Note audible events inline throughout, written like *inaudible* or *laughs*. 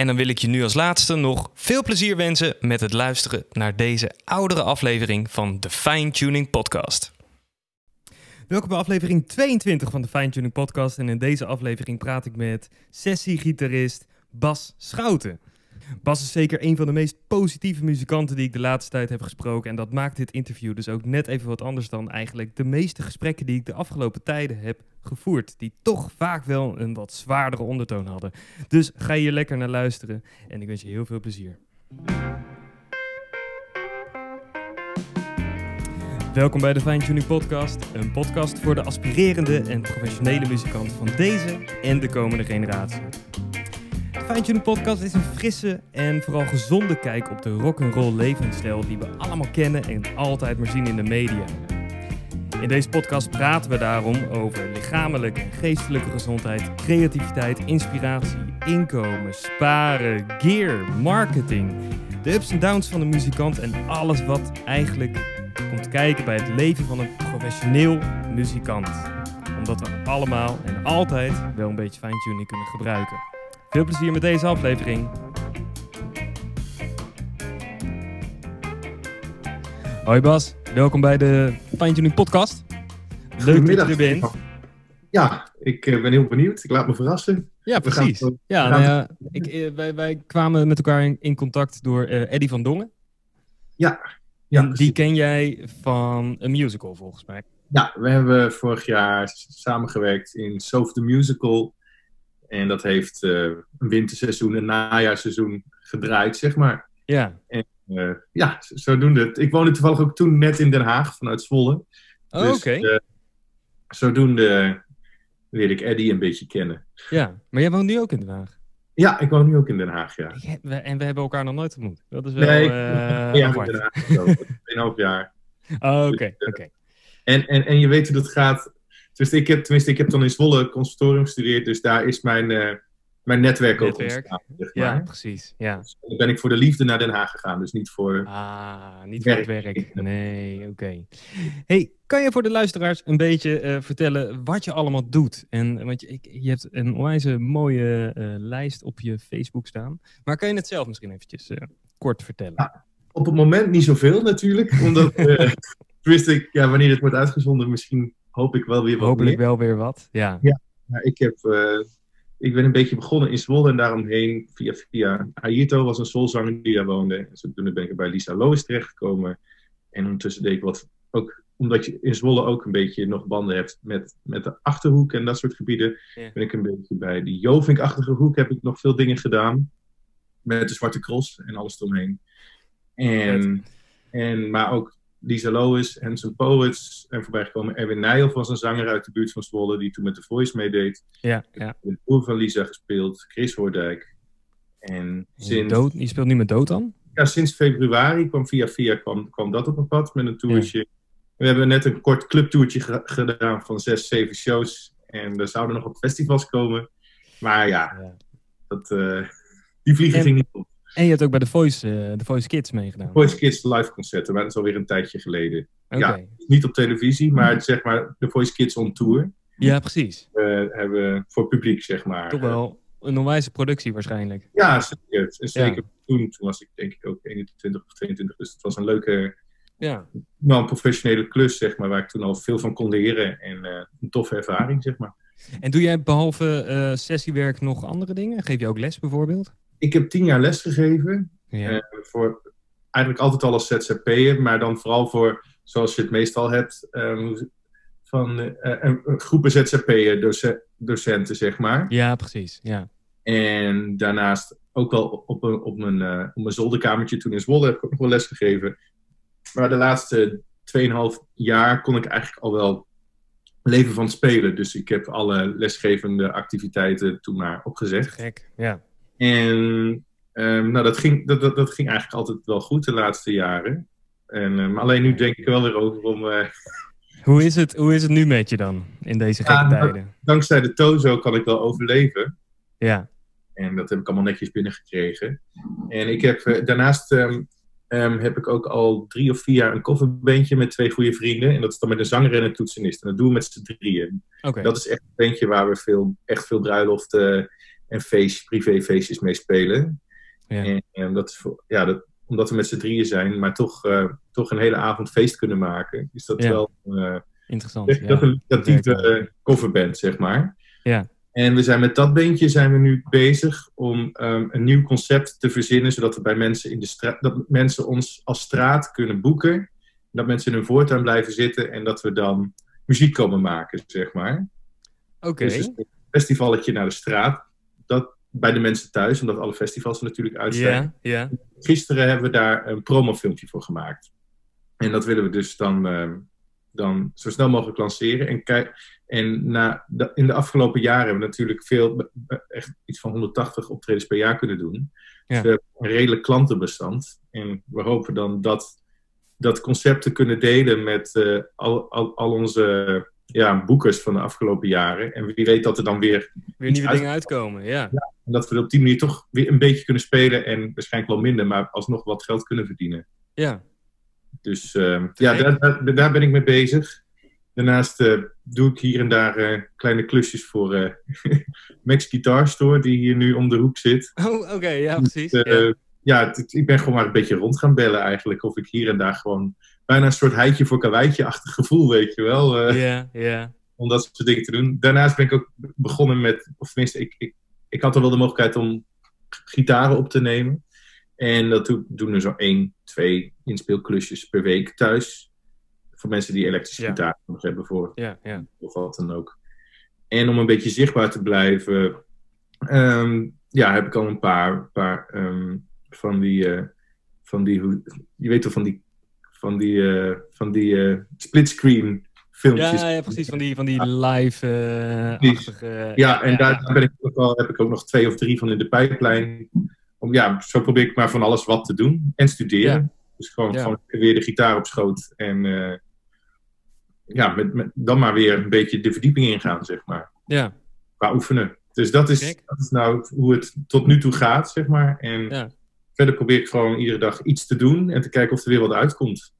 En dan wil ik je nu als laatste nog veel plezier wensen met het luisteren naar deze oudere aflevering van de Fine Tuning Podcast. Welkom bij aflevering 22 van de Fine Tuning Podcast. En in deze aflevering praat ik met sessiegitarist Bas Schouten. Bas is zeker een van de meest positieve muzikanten die ik de laatste tijd heb gesproken. En dat maakt dit interview dus ook net even wat anders dan eigenlijk de meeste gesprekken die ik de afgelopen tijden heb gevoerd. Die toch vaak wel een wat zwaardere ondertoon hadden. Dus ga hier lekker naar luisteren en ik wens je heel veel plezier. Welkom bij de Fine Tuning Podcast, een podcast voor de aspirerende en professionele muzikant van deze en de komende generatie. Fine Tuning Podcast is een frisse en vooral gezonde kijk op de rock'n'roll levensstijl die we allemaal kennen en altijd maar zien in de media. In deze podcast praten we daarom over lichamelijke en geestelijke gezondheid, creativiteit, inspiratie, inkomen, sparen, gear, marketing, de ups en downs van de muzikant en alles wat eigenlijk komt kijken bij het leven van een professioneel muzikant. Omdat we allemaal en altijd wel een beetje fine-tuning kunnen gebruiken. Veel plezier met deze aflevering. Hoi Bas, welkom bij de Fine Tuning Podcast. Leuk dat je er bent. Ja, ik eh, ben heel benieuwd. Ik laat me verrassen. Ja, precies. ja, nou ja, ik, eh, wij, wij kwamen met elkaar in, in contact door uh, Eddie van Dongen. Ja, ja die ken jij van een musical volgens mij. Ja, we hebben vorig jaar samengewerkt in Soft the Musical. En dat heeft uh, een winterseizoen en najaarseizoen gedraaid, zeg maar. Ja. En uh, ja, zodoende. Ik woonde toevallig ook toen net in Den Haag vanuit Zwolle. Oh, dus, oké. Okay. Uh, zodoende leerde ik Eddie een beetje kennen. Ja, maar jij woont nu ook in Den Haag? Ja, ik woon nu ook in Den Haag, ja. Heb, en we hebben elkaar nog nooit ontmoet. Dat is wel nee, uh, *laughs* ja, in Den Haag. Tweeënhalf jaar. Oh, oké, dus, oké. En, en, en je weet hoe dat gaat dus ik heb, tenminste, ik heb dan in Zwolle conservatorium gestudeerd, dus daar is mijn, uh, mijn netwerk, ook ontstaan. Zeg maar. Ja, precies. Ja. Dus dan ben ik voor de liefde naar Den Haag gegaan, dus niet voor. Ah, niet voor het werk. Nee, oké. Okay. Hey, kan je voor de luisteraars een beetje uh, vertellen wat je allemaal doet? En want je, ik, je hebt een onwijze mooie uh, lijst op je Facebook staan. Maar kan je het zelf misschien eventjes kort vertellen? Ja, op het moment niet zoveel natuurlijk, omdat. *laughs* wist ik, ja, wanneer het wordt uitgezonden, misschien hoop ik wel weer wat Hopelijk wel weer wat, ja. Ja, ik, heb, uh, ik ben een beetje begonnen in Zwolle en daaromheen via, via Ayrto was een soulzanger die daar woonde. En toen ben ik bij Lisa Lois terechtgekomen. En ondertussen deed ik wat, ook omdat je in Zwolle ook een beetje nog banden hebt met, met de Achterhoek en dat soort gebieden, ja. ben ik een beetje bij die Jovink-achtige hoek heb ik nog veel dingen gedaan. Met de Zwarte Cross en alles eromheen. En, en, maar ook Lisa Lois, zijn Poets en voorbij gekomen. Erwin Nijhoff was een zanger uit de buurt van Zwolle die toen met de Voice meedeed. Ja, ja. De broer van Lisa gespeeld, Chris Hoordijk. En sinds... Dood, je speelt nu met Dood dan? Ja, sinds februari kwam via via kwam, kwam dat op een pad met een toertje. Ja. We hebben net een kort clubtoertje gedaan van zes, zeven shows. En er zouden nog op festivals komen. Maar ja, ja. Dat, uh, *laughs* die vliegen en... ging niet op. En je hebt ook bij de Voice, uh, de Voice Kids meegedaan. Voice Kids live concerten, maar dat is alweer een tijdje geleden. Okay. Ja, niet op televisie, maar zeg maar de Voice Kids on tour. Ja, precies. uh, hebben voor publiek, zeg maar. Toch wel een onwijze productie waarschijnlijk. Ja, zeker. En zeker ja. toen, toen was ik denk ik ook 21 of 22. Dus het was een leuke, ja. nou, een professionele klus, zeg maar. Waar ik toen al veel van kon leren. En uh, een toffe ervaring, zeg maar. En doe jij behalve uh, sessiewerk nog andere dingen? Geef je ook les bijvoorbeeld? Ik heb tien jaar les gegeven. Ja. Uh, voor eigenlijk altijd al als ZZP'er, maar dan vooral voor, zoals je het meestal hebt, um, van uh, groepen ZZP'er, doce docenten, zeg maar. Ja, precies. Ja. En daarnaast ook wel op, een, op, mijn, uh, op mijn zolderkamertje toen in Zwolle heb ik ook nog wel les gegeven. Maar de laatste 2,5 jaar kon ik eigenlijk al wel leven van spelen. Dus ik heb alle lesgevende activiteiten toen maar opgezet. Gek, ja. En um, nou, dat, ging, dat, dat, dat, ging eigenlijk altijd wel goed de laatste jaren. En, um, alleen nu denk ik wel weer over om... Uh... *laughs* Hoe, is het, hoe is het nu met je dan, in deze gekke ja, tijden? Dankzij de Tozo kan ik wel overleven. Ja. En dat heb ik allemaal netjes binnengekregen. En ik heb uh, daarnaast... Um, Um, heb ik ook al drie of vier jaar een coverbandje met twee goede vrienden. En dat is dan met een zanger en een toetsenist. En dat doen we met z'n drieën. Okay. Dat is echt een bandje waar we veel, echt veel bruiloften en feest, privéfeestjes mee spelen. Ja. En, en, dat is voor, ja, dat, omdat we met z'n drieën zijn, maar toch, uh, toch een hele avond feest kunnen maken. Is dat ja. wel uh, interessant. Ja. Dat uh, coverband, zeg maar. Ja. En we zijn met dat bandje zijn we nu bezig om um, een nieuw concept te verzinnen, zodat we bij mensen in de straat, dat mensen ons als straat kunnen boeken. Dat mensen in hun voortuin blijven zitten en dat we dan muziek komen maken, zeg maar. Oké. Okay. Dus een festivalletje naar de straat, dat bij de mensen thuis, omdat alle festivals natuurlijk uit zijn. Ja, ja. Gisteren hebben we daar een promofilmpje voor gemaakt. En dat willen we dus dan, uh, dan zo snel mogelijk lanceren. En, kijk, en na, de, in de afgelopen jaren hebben we natuurlijk veel, echt iets van 180 optredens per jaar kunnen doen. Dus we hebben een redelijk klantenbestand. En we hopen dan dat, dat concept te kunnen delen met uh, al, al, al onze ja, boekers van de afgelopen jaren. En wie weet dat er dan weer... Weer nieuwe uit... dingen uitkomen, ja. ja. En dat we op die manier toch weer een beetje kunnen spelen. En waarschijnlijk wel minder, maar alsnog wat geld kunnen verdienen. Ja. Dus uh, ja, daar, daar, daar, ben ik mee bezig. Daarnaast uh, doe ik hier en daar uh, kleine klusjes voor uh, *laughs* Max Guitar Store, die hier nu om de hoek zit. *laughs* Oh, oké, okay, ja, precies. Dus, ja, ja het, ik ben gewoon maar een beetje rond gaan bellen eigenlijk. Of ik hier en daar gewoon bijna een soort heitje voor kawaitje-achtig gevoel, weet je wel. Ja, ja. Yeah. Om dat soort dingen te doen. Daarnaast ben ik ook begonnen met, of tenminste, ik, ik, ik had er wel de mogelijkheid om gitaren op te nemen. En dat doen we zo één, twee inspeelklusjes per week thuis. Voor mensen die elektrische Ja. gitaar nodig hebben voor Ja, ja. of wat dan ook. En om een beetje zichtbaar te blijven, ehm, ja, heb ik al een paar, paar ehm, van die, uh, van die, hoe, je weet wel, van die, van die, uh, van die uh, splitscreen filmpjes. Ja, ja, precies, van die, van die live-achtige... ja, en daar, ben ik ook wel, heb ik ook nog twee of drie van in de pijplijn. Om, ja, zo probeer ik maar van alles wat te doen en studeren. Dus gewoon, gewoon weer de gitaar op schoot en eh, ja, met, met, dan maar weer een beetje de verdieping ingaan, zeg maar. Ja, Qua oefenen. Dus dat is, dat is nou hoe het tot nu toe gaat, zeg maar. En verder probeer ik gewoon iedere dag iets te doen en te kijken of er weer wat uitkomt.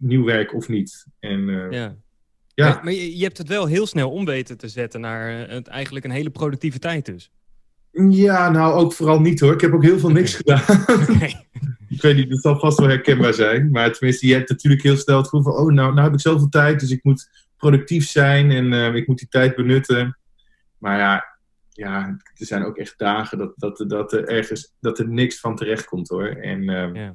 Nieuw werk of niet. En eh, ja. ja, Maar, maar je, je hebt het wel heel snel om weten te zetten naar eh, het, eigenlijk een hele productieve tijd dus. ja, nou ook vooral niet hoor. Ik heb ook heel veel niks gedaan. *laughs* *laughs* Ik weet niet, dat zal vast wel herkenbaar zijn. Maar tenminste, je hebt natuurlijk heel snel het gevoel van... oh, nou, nou heb ik zoveel tijd, dus ik moet productief zijn... en eh, ik moet die tijd benutten. Maar ja, ja, er zijn ook echt dagen dat, dat, dat er ergens dat er niks van terecht komt hoor. En eh, Ja.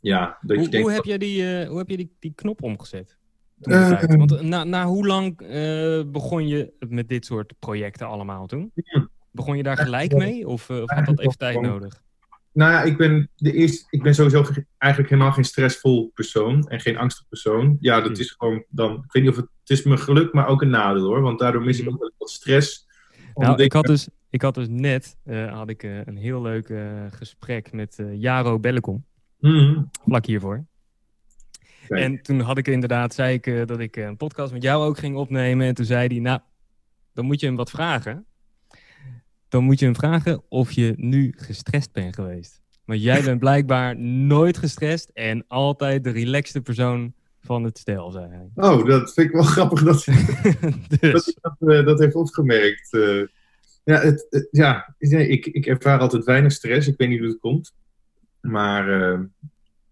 Ja, dat je Hoe, denkt... hoe heb je die, eh, hoe heb je die, die knop omgezet? Toen Eh? Want na, na hoe lang eh, begon je met dit soort projecten allemaal toen? Ja. Begon je daar gelijk mee of, of had dat even tijd nodig? Nou ja, ik ben, de eerste, ik ben sowieso ge- eigenlijk helemaal geen stressvol persoon en geen angstig persoon. Ja, dat Hmm. is gewoon dan, ik weet niet of het, het is mijn geluk, maar ook een nadeel hoor. Want daardoor mis ik Hmm. ook wel wat stress. Nou, ik had dus, ik had dus net eh, had ik, een heel leuk eh, gesprek met eh, Jaro Bellekom, Mhm. vlak hiervoor. Kijk. En toen had ik inderdaad, zei ik eh, dat ik eh, een podcast met jou ook ging opnemen. En toen zei hij, nou, dan moet je hem wat vragen. Dan moet je hem vragen of je nu gestrest bent geweest. Want jij bent *laughs* blijkbaar nooit gestrest en altijd de relaxte persoon van het stel, zei hij. Oh, dat vind ik wel *laughs* grappig dat, *laughs* dus. dat eh, dat heeft opgemerkt. Eh, ja, het, ja ik, ik ervaar altijd weinig stress. Ik weet niet hoe het komt. Maar, eh,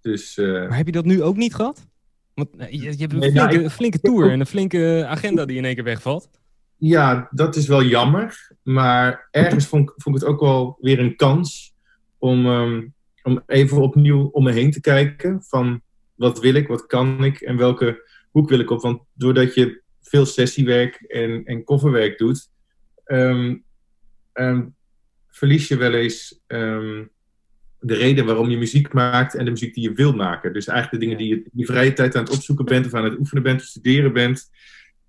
dus... eh, Maar heb je dat nu ook niet gehad? Want eh, je, je hebt een Nee, flinke, nou, ik- flinke tour en een flinke agenda die in één keer wegvalt. Ja, dat is wel jammer. Maar ergens vond, ik- vond ik het ook wel weer een kans om, ehm, om even opnieuw om me heen te kijken. Van wat wil ik, wat kan ik en welke hoek wil ik op. Want doordat je veel sessiewerk en, en coverwerk doet, ehm, ehm, verlies je wel eens de reden waarom je muziek maakt en de muziek die je wil maken. Dus eigenlijk de dingen die je in je vrije tijd aan het opzoeken bent of aan het oefenen bent of studeren bent.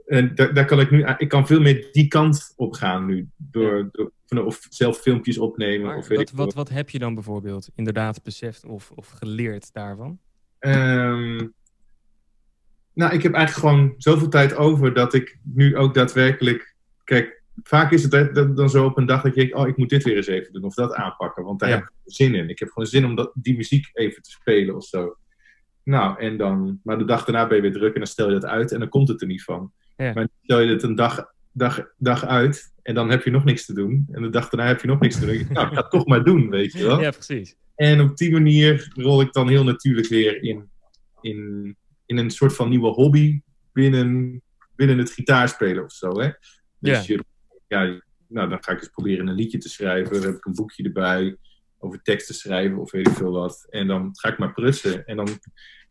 En daar, daar kan ik nu, ik kan veel meer die kant op gaan nu. Door, door of zelf filmpjes opnemen. Maar of weet wat, ik wat, wat heb je dan bijvoorbeeld inderdaad beseft of, of geleerd daarvan? Ehm, nou, ik heb eigenlijk gewoon zoveel tijd over dat ik nu ook daadwerkelijk. Kijk, vaak is het dan zo op een dag dat je denkt: oh, ik moet dit weer eens even doen of dat aanpakken, want daar Ja. heb ik zin in. Ik heb gewoon zin om dat, die muziek even te spelen of zo. Nou, en dan, maar de dag daarna ben je weer druk en dan stel je dat uit en dan komt het er niet van. Ja. Maar dan stel je het een dag, dag, dag uit en dan heb je nog niks te doen. En de dag daarna heb je nog niks te doen. Nou, ik ga het toch maar doen, weet je wel. Ja, precies. En op die manier rol ik dan heel natuurlijk weer in, in, in een soort van nieuwe hobby binnen, binnen het gitaarspelen of zo. Hè? Dus je, ja, nou, dan ga ik eens proberen een liedje te schrijven. Dan heb ik een boekje erbij over tekst te schrijven of weet ik veel wat. En dan ga ik maar prutsen. En dan,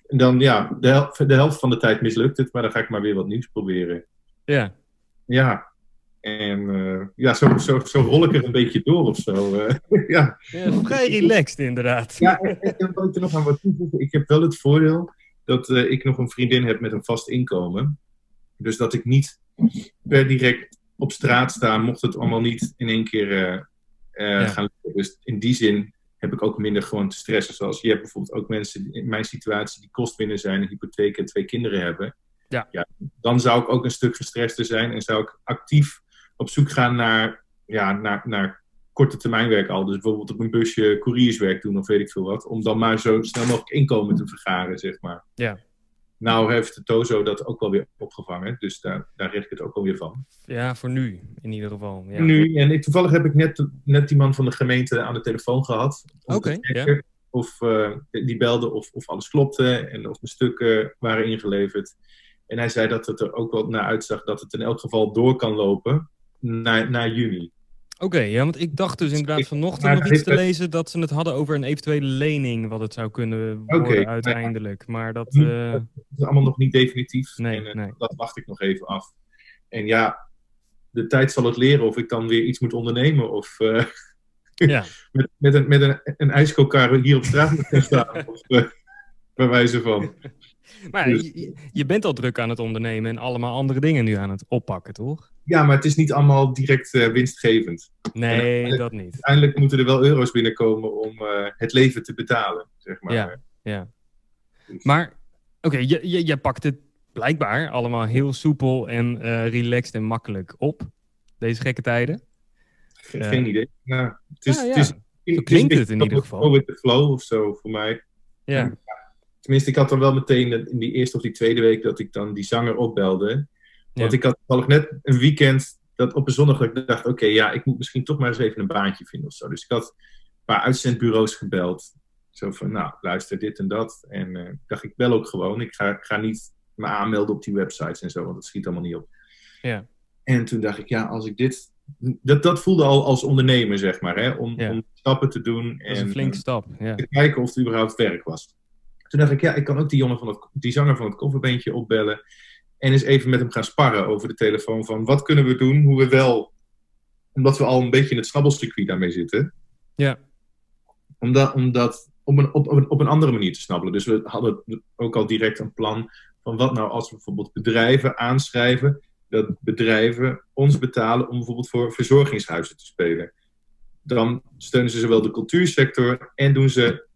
en dan ja, de, de helft van de tijd mislukt het, maar dan ga ik maar weer wat nieuws proberen. Ja, Ja. En eh, ja, zo, zo, zo rol ik er een beetje door of zo. eh. *laughs* ja. ja vrij relaxed inderdaad. Ja, en, en, wil ik er nog aan wat toevoegen? Ik heb wel het voordeel dat eh, ik nog een vriendin heb met een vast inkomen. Dus dat ik niet per direct op straat sta, mocht het allemaal niet in één keer eh, eh, Ja. gaan lukken. Dus in die zin heb ik ook minder gewoon te stressen. Zoals je hebt bijvoorbeeld ook mensen in mijn situatie die kostwinner zijn, een hypotheek en twee kinderen hebben. Ja. dan zou ik ook een stuk gestrester zijn en zou ik actief op zoek gaan naar, ja, naar, naar korte termijnwerk al. Dus bijvoorbeeld op een busje courierswerk doen of weet ik veel wat. Om dan maar zo snel mogelijk inkomen te vergaren, zeg maar. Ja. Nou heeft de Tozo dat ook wel weer opgevangen. Dus daar, daar richt ik het ook wel weer van. Ja, voor nu in ieder geval. Ja. Nu, en ik, toevallig heb ik net, net die man van de gemeente aan de telefoon gehad. Oké, Of eh, die belde of, of alles klopte en of mijn stukken waren ingeleverd. En hij zei dat het er ook wel naar uitzag dat het in elk geval door kan lopen naar, naar juni. Oké, ja, want ik dacht dus inderdaad vanochtend nog iets te lezen dat ze het hadden over een eventuele lening, wat het zou kunnen worden uiteindelijk. Maar dat, eh, Dat is allemaal nog niet definitief. Nee, en, eh, nee. Dat wacht ik nog even af. En ja, de tijd zal het leren of ik dan weer iets moet ondernemen. Of eh, ja. *laughs* met, met, een, met een, een hier op straat moet gaan staan. *laughs* of, bij wijze van. Maar Dus- je, je bent al druk aan het ondernemen en allemaal andere dingen nu aan het oppakken, toch? Ja, maar het is niet allemaal direct eh, winstgevend. Nee, Ja, dat niet. Uiteindelijk moeten er wel euro's binnenkomen om eh, het leven te betalen. Zeg maar. Ja. Ja. Dus- Maar, oké, je, je, je pakt het blijkbaar allemaal heel soepel en eh, relaxed en makkelijk op. Deze gekke tijden. Ge- Ja. Geen idee. Nou, het is, Ja, ja. Het is, Zo klinkt het in ieder geval. With the flow of zo voor mij. Ja, Tenminste, ik had dan wel meteen in die eerste of die tweede week dat ik dan die zanger opbelde. Want Ja. ik had toevallig net een weekend dat op een zondag dat ik dacht, oké, ja, ik moet misschien toch maar eens even een baantje vinden of zo. Dus ik had een paar uitzendbureaus gebeld. Zo van, nou, luister dit en dat. En eh, ik dacht, ik bel ook gewoon. Ik ga, ik ga niet me aanmelden op die websites en zo, want dat schiet allemaal niet op. ja, En toen dacht ik, ja, als ik dit... Dat, dat voelde al als ondernemer, zeg maar, hè? Om, Ja. om stappen te doen. en, een flinke stap. Ja. te kijken of het überhaupt werk was. Toen dacht ik, ja, ik kan ook die jongen van het, die zanger van het kofferbeentje opbellen. En eens even met hem gaan sparren over de telefoon van wat kunnen we doen, hoe we wel, omdat we al een beetje in het snabbelcircuit daarmee zitten. Ja. Omdat, omdat op, een, op, op, een, op een andere manier te snabbelen. Dus we hadden ook al direct een plan van wat nou als we bijvoorbeeld bedrijven aanschrijven, dat bedrijven ons betalen om bijvoorbeeld voor verzorgingshuizen te spelen. Dan steunen ze zowel de cultuursector en doen ze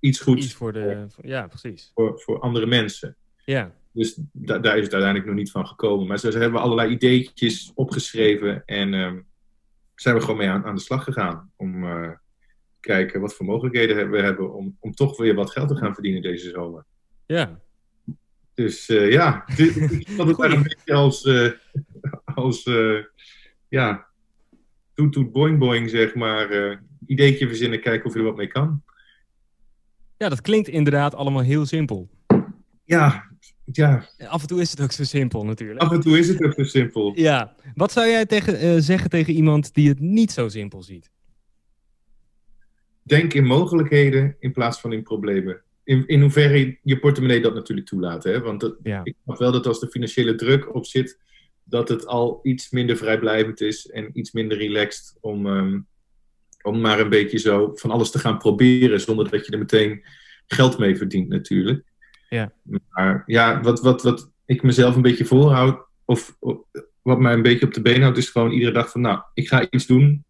iets goeds Iets voor de... voor- ja, precies. voor, voor andere mensen. Ja, Dus da- daar is het uiteindelijk nog niet van gekomen. Maar zo hebben we allerlei ideetjes opgeschreven en ehm, zijn we gewoon mee aan, aan de slag gegaan. Om eh, te kijken wat voor mogelijkheden we hebben om, om toch weer wat geld te gaan verdienen deze zomer. ja. Dus uh, ja, ik vond het een beetje als, uh, als ja, toet toet boing boing, zeg maar. ideetje verzinnen, kijken of je er wat mee kan. Ja, dat klinkt inderdaad allemaal heel simpel. Ja, ja. Af en toe is het ook zo simpel natuurlijk. Af en toe is het ook zo simpel. Ja. Wat zou jij tegen, zeggen tegen iemand die het niet zo simpel ziet? Denk in mogelijkheden in plaats van in problemen in, in hoeverre je portemonnee dat natuurlijk toelaat. Hè? Want dat, ik snap wel dat als de financiële druk op zit, dat het al iets minder vrijblijvend is en iets minder relaxed om, um, om maar een beetje zo van alles te gaan proberen, zonder dat je er meteen geld mee verdient natuurlijk. Ja. Maar ja, wat, wat, wat ik mezelf een beetje voorhoud, of, of wat mij een beetje op de been houdt, is gewoon iedere dag van, nou, ik ga iets doen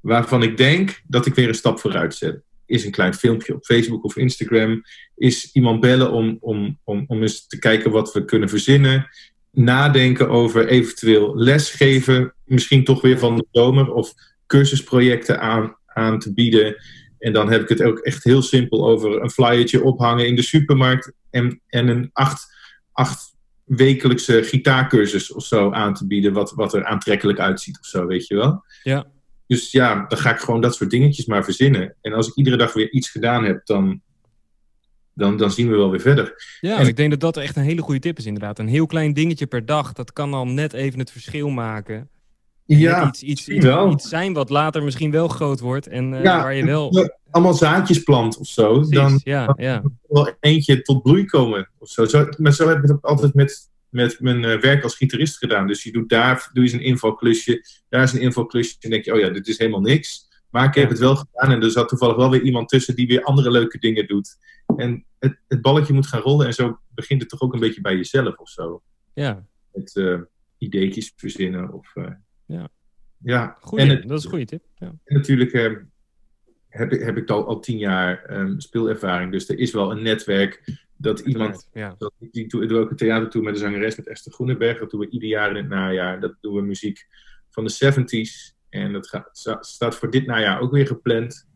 waarvan ik denk dat ik weer een stap vooruit zet is een klein filmpje op Facebook of Instagram. Is iemand bellen om, om, om, om eens te kijken wat we kunnen verzinnen. Nadenken over eventueel lesgeven. Misschien toch weer van de zomer. Of cursusprojecten aan, aan te bieden. En dan heb ik het ook echt heel simpel over een flyertje ophangen in de supermarkt. En, en een acht, acht wekelijkse gitaarcursus of zo aan te bieden. Wat, wat er aantrekkelijk uitziet of zo, weet je wel. Ja. Dus ja, dan ga ik gewoon dat soort dingetjes maar verzinnen. En als ik iedere dag weer iets gedaan heb, dan, dan, dan zien we wel weer verder. Ja, en ik denk dat dat echt een hele goede tip is inderdaad. Een heel klein dingetje per dag, dat kan dan net even het verschil maken. Ja, iets, iets, iets, iets, zijn wat later misschien wel groot wordt en uh, ja, waar je wel... Allemaal zaadjes plant of zo. Precies, dan ja, ja. wel eentje tot bloei komen of zo. zo. Maar zo heb ik het altijd met met mijn uh, werk als gitarist gedaan. Dus je doet daar doe je een invalklusje, daar is een invalklusje. En denk je, oh ja, dit is helemaal niks. Maar ik heb het wel gedaan en er zat toevallig wel weer iemand tussen die weer andere leuke dingen doet. En het, het balletje moet gaan rollen en zo begint het toch ook een beetje bij jezelf of zo. Ja. Met uh, ideetjes verzinnen of... Ja. Ja. Goeie, en het, dat is een goede tip. Ja. En natuurlijk heb, ik, heb ik al, al tien jaar um, speelervaring. Dus er is wel een netwerk dat iemand, ja. dat, die doe, doe ook een theatertour met de zangeres met Esther Groenenberg. Dat doen we ieder jaar in het najaar. Dat doen we muziek van de 70s. En dat gaat, staat voor dit najaar ook weer gepland.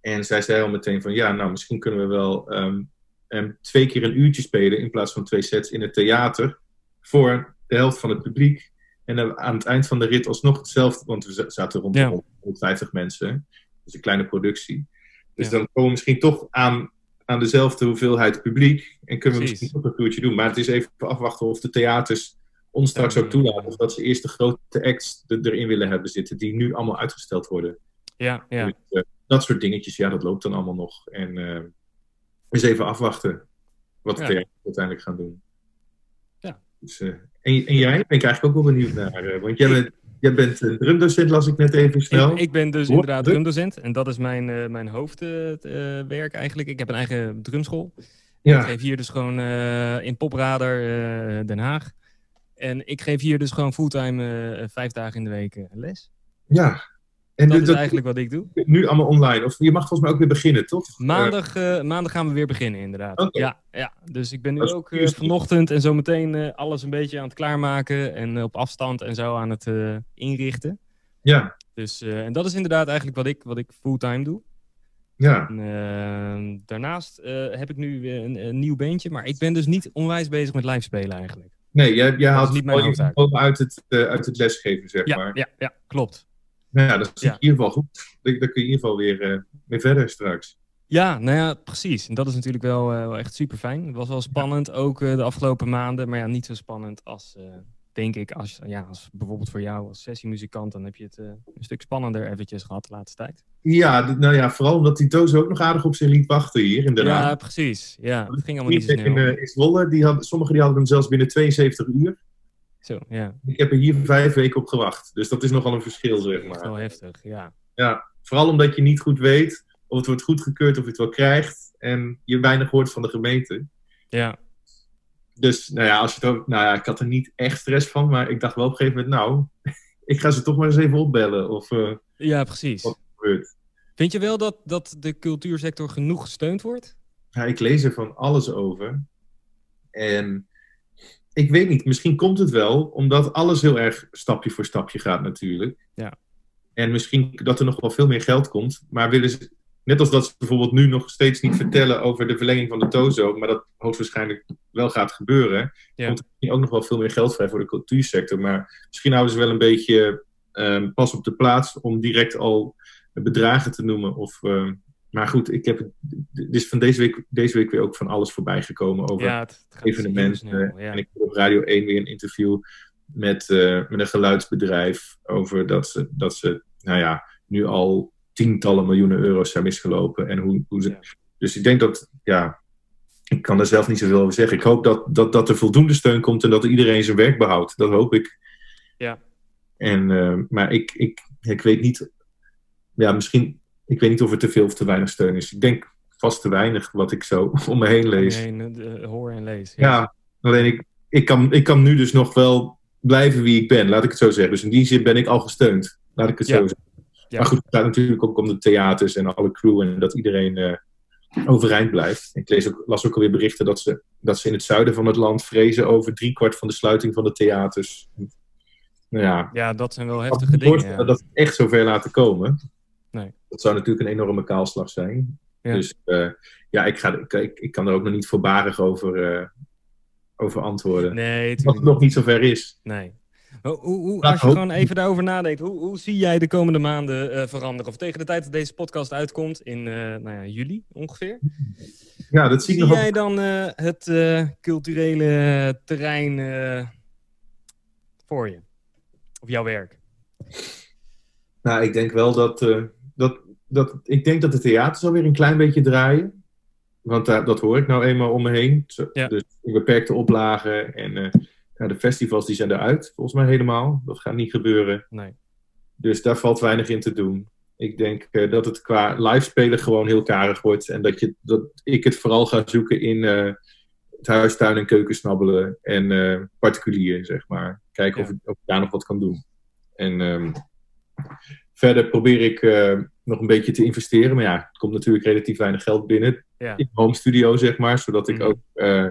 En zij zei al meteen van ja, nou misschien kunnen we wel um, um, twee keer een uurtje spelen in plaats van twee sets in het theater. Voor de helft van het publiek. En aan het eind van de rit alsnog hetzelfde, want we zaten rond ja. 150 mensen. Dus een kleine productie. Dus ja. dan komen we misschien toch aan aan dezelfde hoeveelheid publiek. En kunnen we Precies. misschien ook een toertje doen. Maar het is even afwachten of de theaters ons straks ook toelaten. Of dat ze eerst de grote acts er, erin willen hebben zitten. Die nu allemaal uitgesteld worden. Ja, ja. Dus, uh, dat soort dingetjes, ja, dat loopt dan allemaal nog. En uh, eens even afwachten wat de theaters uiteindelijk gaan doen. Ja. Dus, uh, en, en jij? Ben ik eigenlijk ook wel benieuwd naar. eh, want jij bent, jij bent een drumdocent, las ik net even snel. Ik, ik ben dus Hoor- inderdaad druk. drumdocent. En dat is mijn, eh, mijn hoofdwerk eigenlijk. Ik heb een eigen drumschool. Ik geef hier dus gewoon eh, in Poprader eh, Den Haag. En ik geef hier dus gewoon fulltime eh, vijf dagen in de week eh, les. ja. En Dat is eigenlijk wat ik doe. nu allemaal online. Of je mag volgens mij ook weer beginnen, toch? Maandag, eh, maandag gaan we weer beginnen, inderdaad. Ja, ja, dus ik ben nu ook eh, vanochtend en zometeen eh alles een beetje aan het klaarmaken. En eh, op afstand en zo aan het eh, inrichten. Ja, Dus, eh, en dat is inderdaad eigenlijk wat ik, wat ik fulltime doe. ja. En, eh, daarnaast eh, heb ik nu een, een nieuw beentje. Maar ik ben dus niet onwijs bezig met live spelen eigenlijk. Nee, jij, jij haalt niet mijn uit het, eh, uit het lesgeven, zeg Ja, maar. ja, ja klopt. Nou ja, dat is Ja. in ieder geval goed. Dan, dan kun je in ieder geval weer, weer verder straks. Ja, nou ja, precies. En dat is natuurlijk wel, eh, wel echt super fijn. Het was wel spannend, ook eh, de afgelopen maanden. Maar ja, niet zo spannend als, denk ik, als, ja, als bijvoorbeeld voor jou als sessiemuzikant. Dan heb je het een stuk spannender eventjes gehad de laatste tijd. Ja, nou ja, vooral omdat die doos ook nog aardig op zich liet wachten hier in Den Ja, precies. Ja, het ging allemaal niet zo snel. in Zwolle, die hadden, sommigen die hadden hem zelfs binnen 72 uur. Zo, ja. Ik heb er hier vijf weken op gewacht. Dus dat is nogal een verschil, zeg maar. wel heftig, ja. Ja, vooral omdat je niet goed weet of het wordt goedgekeurd of je het wel krijgt. En je weinig hoort van de gemeente. Ja, Dus nou ja, als je het ook, nou ja, ik had er niet echt stress van, maar ik dacht wel op een gegeven moment, nou, *laughs* ik ga ze toch maar eens even opbellen of eh ja precies. wat er gebeurt. Vind je wel dat, dat de cultuursector genoeg gesteund wordt? Ja, ik lees er van alles over. En ik weet niet, misschien komt het wel, omdat alles heel erg stapje voor stapje gaat natuurlijk. Ja. En misschien dat er nog wel veel meer geld komt, maar willen ze, Net als dat ze bijvoorbeeld nu nog steeds niet vertellen over de verlenging van de Tozo, maar dat hoogstwaarschijnlijk wel gaat gebeuren. Ja. Komt er ook nog wel veel meer geld vrij voor de cultuursector. Maar misschien houden ze wel een beetje ehm, pas op de plaats om direct al bedragen te noemen. Of, ehm, maar goed, ik heb is van deze week, deze week weer ook van alles voorbij gekomen over Ja, het, evenementen. heel snel, ja. En ik heb op Radio 1 weer een interview met, eh, met een geluidsbedrijf over dat ze, dat ze nou ja, nu al tientallen miljoenen euro's zijn misgelopen. En hoe, hoe ze, Ja. Dus ik denk dat, ja, ik kan er zelf niet zoveel over zeggen. Ik hoop dat, dat, dat er voldoende steun komt en dat iedereen zijn werk behoudt. Dat hoop ik. Ja. En, eh, maar ik, ik, ik weet niet, ja, misschien, ik weet niet of er te veel of te weinig steun is. Ik denk vast te weinig wat ik zo *laughs* om me heen lees. Heen, eh, hoor en lees. Ja, alleen ik, ik, kan, ik kan nu dus nog wel blijven wie ik ben, laat ik het zo zeggen. Dus in die zin ben ik al gesteund, laat ik het Ja. zo zeggen. Ja. Maar goed, het gaat natuurlijk ook om de theaters en alle crew en dat iedereen eh, overeind blijft. Ik lees ook, las ook alweer berichten dat ze, dat ze in het zuiden van het land vrezen over driekwart van de sluiting van de theaters. Nou ja, Ja, dat zijn wel heftige dingen. dat het echt zover laten komen. Nee. Dat zou natuurlijk een enorme kaalslag zijn. Ja. Dus eh, ja, ik, ga, ik, ik, ik kan er ook nog niet voorbarig over, eh, over antwoorden. Nee, Wat het nog niet zover is. Nee. Hoe, hoe, hoe- Laat als je gewoon even daarover nadenkt, hoe, hoe zie jij de komende maanden eh, veranderen? Of tegen de tijd dat deze podcast uitkomt, in eh, nou ja, juli ongeveer. Ja, dat zie ik Zie nog jij dan eh, het eh, culturele terrein eh, voor je? Of jouw werk? Nou, ik denk wel dat, eh, dat, dat. Ik denk dat de theaters alweer een klein beetje draaien. Want daar, dat hoor ik nou eenmaal om me heen. Ja. Dus in beperkte oplagen. En eh, de festivals die zijn eruit, volgens mij helemaal. Dat gaat niet gebeuren. Nee. Dus daar valt weinig in te doen. Ik denk eh, dat het qua live spelen gewoon heel karig wordt. En dat, je, dat ik het vooral ga zoeken in eh, het huis, tuin en keuken snabbelen. En particulier, zeg maar. Kijken Ja. of, ik, of ik daar nog wat kan doen. En ehm, verder probeer ik eh, nog een beetje te investeren. Maar ja, er komt natuurlijk relatief weinig geld binnen. Ja. In mijn home studio, zeg maar. Zodat ik Mhm. ook eh,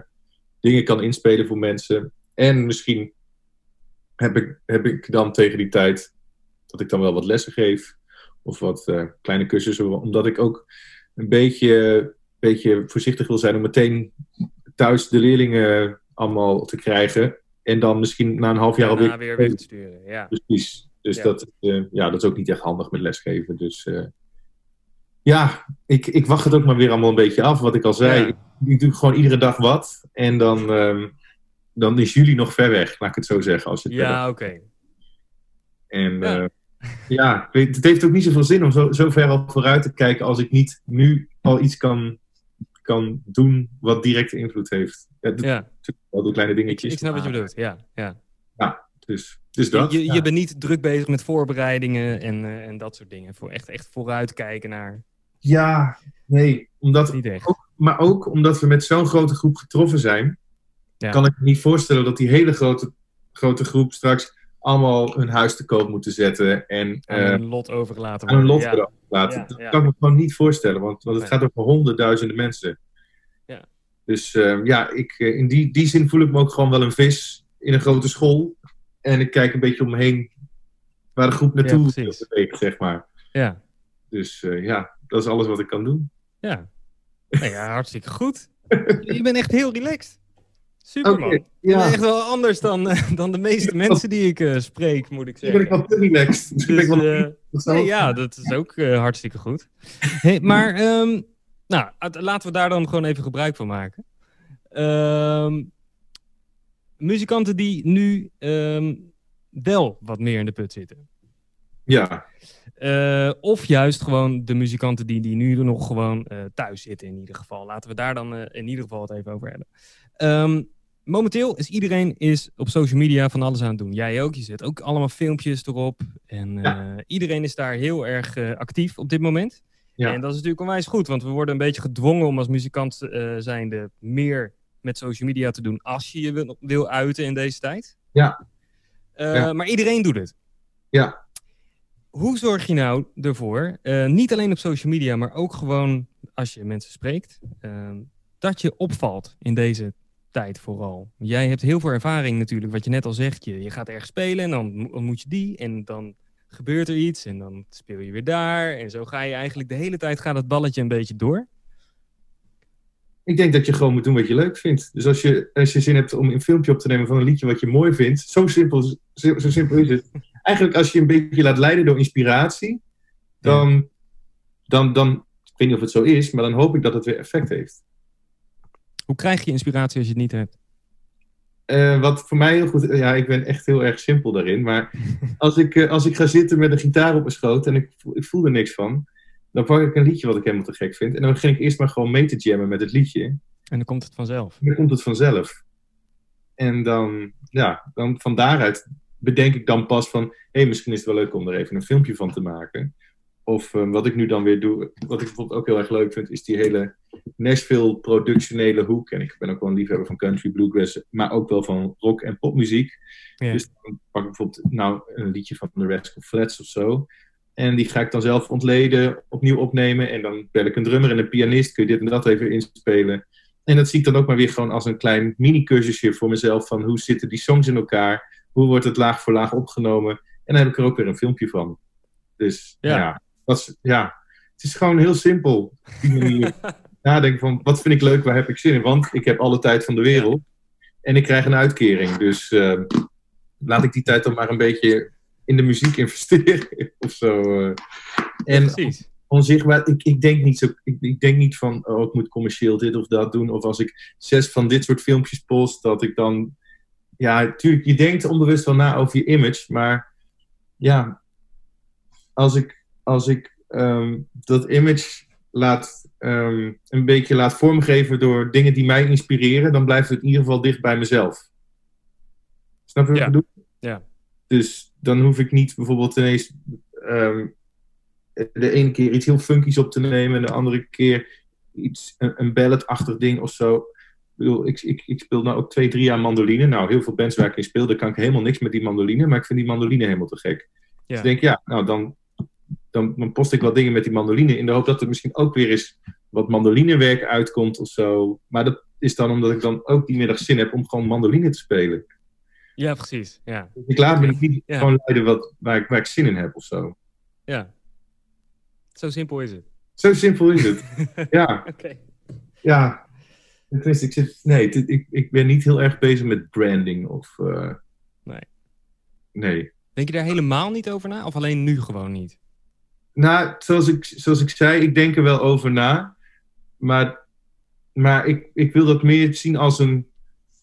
dingen kan inspelen voor mensen. En misschien heb ik, heb ik dan tegen die tijd dat ik dan wel wat lessen geef. Of wat eh, kleine cursussen. Omdat ik ook een beetje, beetje voorzichtig wil zijn om meteen thuis de leerlingen allemaal te krijgen. En dan misschien na een half jaar alweer. weer weg te sturen. Ja. Precies. Dus Ja. Dat, eh, ja, dat is ook niet echt handig met lesgeven. Dus eh, ja, ik, ik wacht het ook maar weer allemaal een beetje af. Wat ik al zei, Ja. ik, ik doe gewoon iedere dag wat. En dan, ehm, dan is jullie nog ver weg, laat ik het zo zeggen. Als het Ja, oké. en Ja. ja, ja ik het heeft ook niet zoveel zin om zo, zo ver al vooruit te kijken als ik niet nu al iets kan, kan doen wat directe invloed heeft. Ja, doe- Ja, wel door kleine ik, dingetjes. ik snap wat je bedoelt. Ja, ja. Dus, dus dat. je, je, ja. bent niet druk bezig met voorbereidingen en, eh, en dat soort dingen. Voor echt, echt vooruitkijken naar. Ja, nee, omdat, Niet echt. ook, maar ook omdat we met zo'n grote groep getroffen zijn, Ja. kan ik me niet voorstellen dat die hele grote, grote groep straks allemaal hun huis te koop moeten zetten en Aan eh, een lot aan een worden. lot ja. dat kan ik me gewoon niet voorstellen, want, want het gaat over honderdduizenden mensen. Ja. Dus eh, ja, ik, eh, in die, die zin voel ik me ook gewoon wel een vis in een grote school. En ik kijk een beetje om me heen waar de groep naartoe Ja, zeg maar. Ja, Dus eh, ja, dat is alles wat ik kan doen. ja. Nou ja, hartstikke goed. *laughs* Je bent echt heel relaxed. Super Oké, man. Je ja. bent echt wel anders dan, eh, dan de meeste mensen die ik eh, spreek, moet ik Hier ben ik zeggen. wel te relaxed. *laughs* Dus, ben ik wel nee, ja, dat is ook hartstikke goed. Hey, maar ehm, nou, laten we daar dan gewoon even gebruik van maken. Ehm, muzikanten die nu ehm, wel wat meer in de put zitten. ja. Eh, of juist gewoon de muzikanten die, die nu nog gewoon eh, thuis zitten in ieder geval. Laten we daar dan eh, in ieder geval het even over hebben. Ehm, momenteel is iedereen is op social media van alles aan het doen. Jij ook, je zet ook allemaal filmpjes erop. En eh, iedereen is daar heel erg actief op dit moment. Ja. En dat is natuurlijk onwijs goed, want we worden een beetje gedwongen om als muzikant zijnde meer met social media te doen als je je wil, wil uiten in deze tijd. Ja. Eh, Ja. Maar iedereen doet het. Ja. Hoe zorg je nou ervoor, eh, niet alleen op social media, maar ook gewoon als je mensen spreekt, eh, dat je opvalt in deze tijd vooral? Jij hebt heel veel ervaring natuurlijk, wat je net al zegt. Je, je gaat ergens spelen en dan mo- ontmoet je die en dan gebeurt er iets en dan speel je weer daar. En zo ga je eigenlijk de hele tijd gaat het balletje een beetje door. Ik denk dat je gewoon moet doen wat je leuk vindt. Dus als je, als je zin hebt om een filmpje op te nemen van een liedje wat je mooi vindt, zo simpel, zo, zo simpel is het. Eigenlijk als je een beetje laat leiden door inspiratie, dan, dan, dan, ik weet niet of het zo is, maar dan hoop ik dat het weer effect heeft. Hoe krijg je inspiratie als je het niet hebt? Uh, wat voor mij heel goed, ja, ik ben echt heel erg simpel daarin. Maar *laughs* als ik, uh, als ik ga zitten met een gitaar op mijn schoot en ik, ik voel er niks van, dan pak ik een liedje wat ik helemaal te gek vind. En dan begin ik eerst maar gewoon mee te jammen met het liedje. En dan komt het vanzelf. Dan komt het vanzelf. En dan, ja, dan van daaruit bedenk ik dan pas van, hé, hey, misschien is het wel leuk om er even een filmpje van te maken. Of um, wat ik nu dan weer doe, wat ik bijvoorbeeld ook heel erg leuk vind, is die hele Nashville productionele hoek. En ik ben ook wel een liefhebber van country, bluegrass, maar ook wel van rock en popmuziek. Ja. Dus dan pak ik bijvoorbeeld nou, een liedje van de Rascal Flats of zo. En die ga ik dan zelf ontleden, opnieuw opnemen. En dan bel ik een drummer en een pianist, kun je dit en dat even inspelen. En dat zie ik dan ook maar weer gewoon als een klein mini-cursusje voor mezelf. Van hoe zitten die songs in elkaar? Hoe wordt het laag voor laag opgenomen? En dan heb ik er ook weer een filmpje van. Dus ja, ja, dat is, ja het is gewoon heel simpel. Die manier *laughs* nadenken van wat vind ik leuk, waar heb ik zin in? Want ik heb alle tijd van de wereld. En ik krijg een uitkering. Dus uh, laat ik die tijd dan maar een beetje in de muziek investeren *laughs* of zo. Uh. En Precies. onzichtbaar, ik, ik denk niet zo, ik, ik, denk niet van, oh, ik moet commercieel dit of dat doen. Of als ik zes van dit soort filmpjes post, dat ik dan, ja, natuurlijk, je denkt onbewust wel na over je image, maar ja, als ik, als ik um, dat image laat, um, een beetje laat vormgeven door dingen die mij inspireren, dan blijft het in ieder geval dicht bij mezelf. Snap je wat ja. ik bedoel? Ja. Dus dan hoef ik niet bijvoorbeeld ineens um, de ene keer iets heel funkies op te nemen en de andere keer iets, een, een balladachtig ding of zo. Ik, bedoel, ik, ik, ik speel nou ook twee, drie jaar mandoline. Nou, heel veel bands waar ik in speel, daar kan ik helemaal niks met die mandoline, maar ik vind die mandoline helemaal te gek. Ja. Dus ik denk, ja, nou dan, dan, dan post ik wat dingen met die mandoline in de hoop dat er misschien ook weer eens wat mandolinewerk uitkomt of zo. Maar dat is dan omdat ik dan ook die middag zin heb om gewoon mandoline te spelen. Ja, precies. Ja. Ik laat me niet Ja. gewoon leiden wat, waar, ik, waar ik zin in heb of zo. ja. Zo simpel is het. Zo simpel is het. *laughs* ja, Oké. ja. Tenminste, ik, zit, nee, ik, ik ben niet heel erg bezig met branding of... eh, Nee. Nee. Denk je daar helemaal niet over na? Of alleen nu gewoon niet? Nou, zoals ik, zoals ik zei, ik denk er wel over na. Maar, maar ik, ik wil dat meer zien als een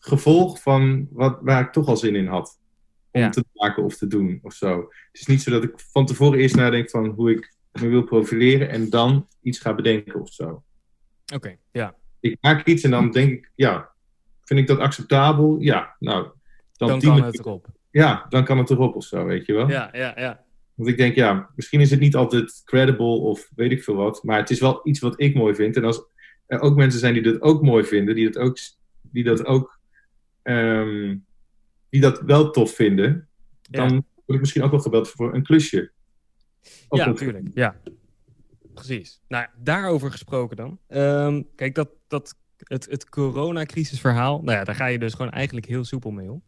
gevolg van wat, waar ik toch al zin in had. Om Ja. te maken of te doen of zo. Het is niet zo dat ik van tevoren eerst nadenk van hoe ik me wil profileren en dan iets ga bedenken of zo. Oké, ja. Ik maak iets en dan denk ik, ja, vind ik dat acceptabel? Ja, nou, dan, Dan kan het erop. Ja, dan kan het erop of zo, weet je wel. Ja, ja, ja. Want ik denk, ja, misschien is het niet altijd credible of weet ik veel wat. Maar het is wel iets wat ik mooi vind. En als er ook mensen zijn die dat ook mooi vinden, die dat ook, die dat ook ehm, die dat wel tof vinden, dan Ja. word ik misschien ook wel gebeld voor een klusje. Ook Ja, natuurlijk. Ja. Precies. Nou, daarover gesproken dan. Ehm, kijk, dat, dat, het, het coronacrisisverhaal, nou ja, daar ga je dus gewoon eigenlijk heel soepel mee om.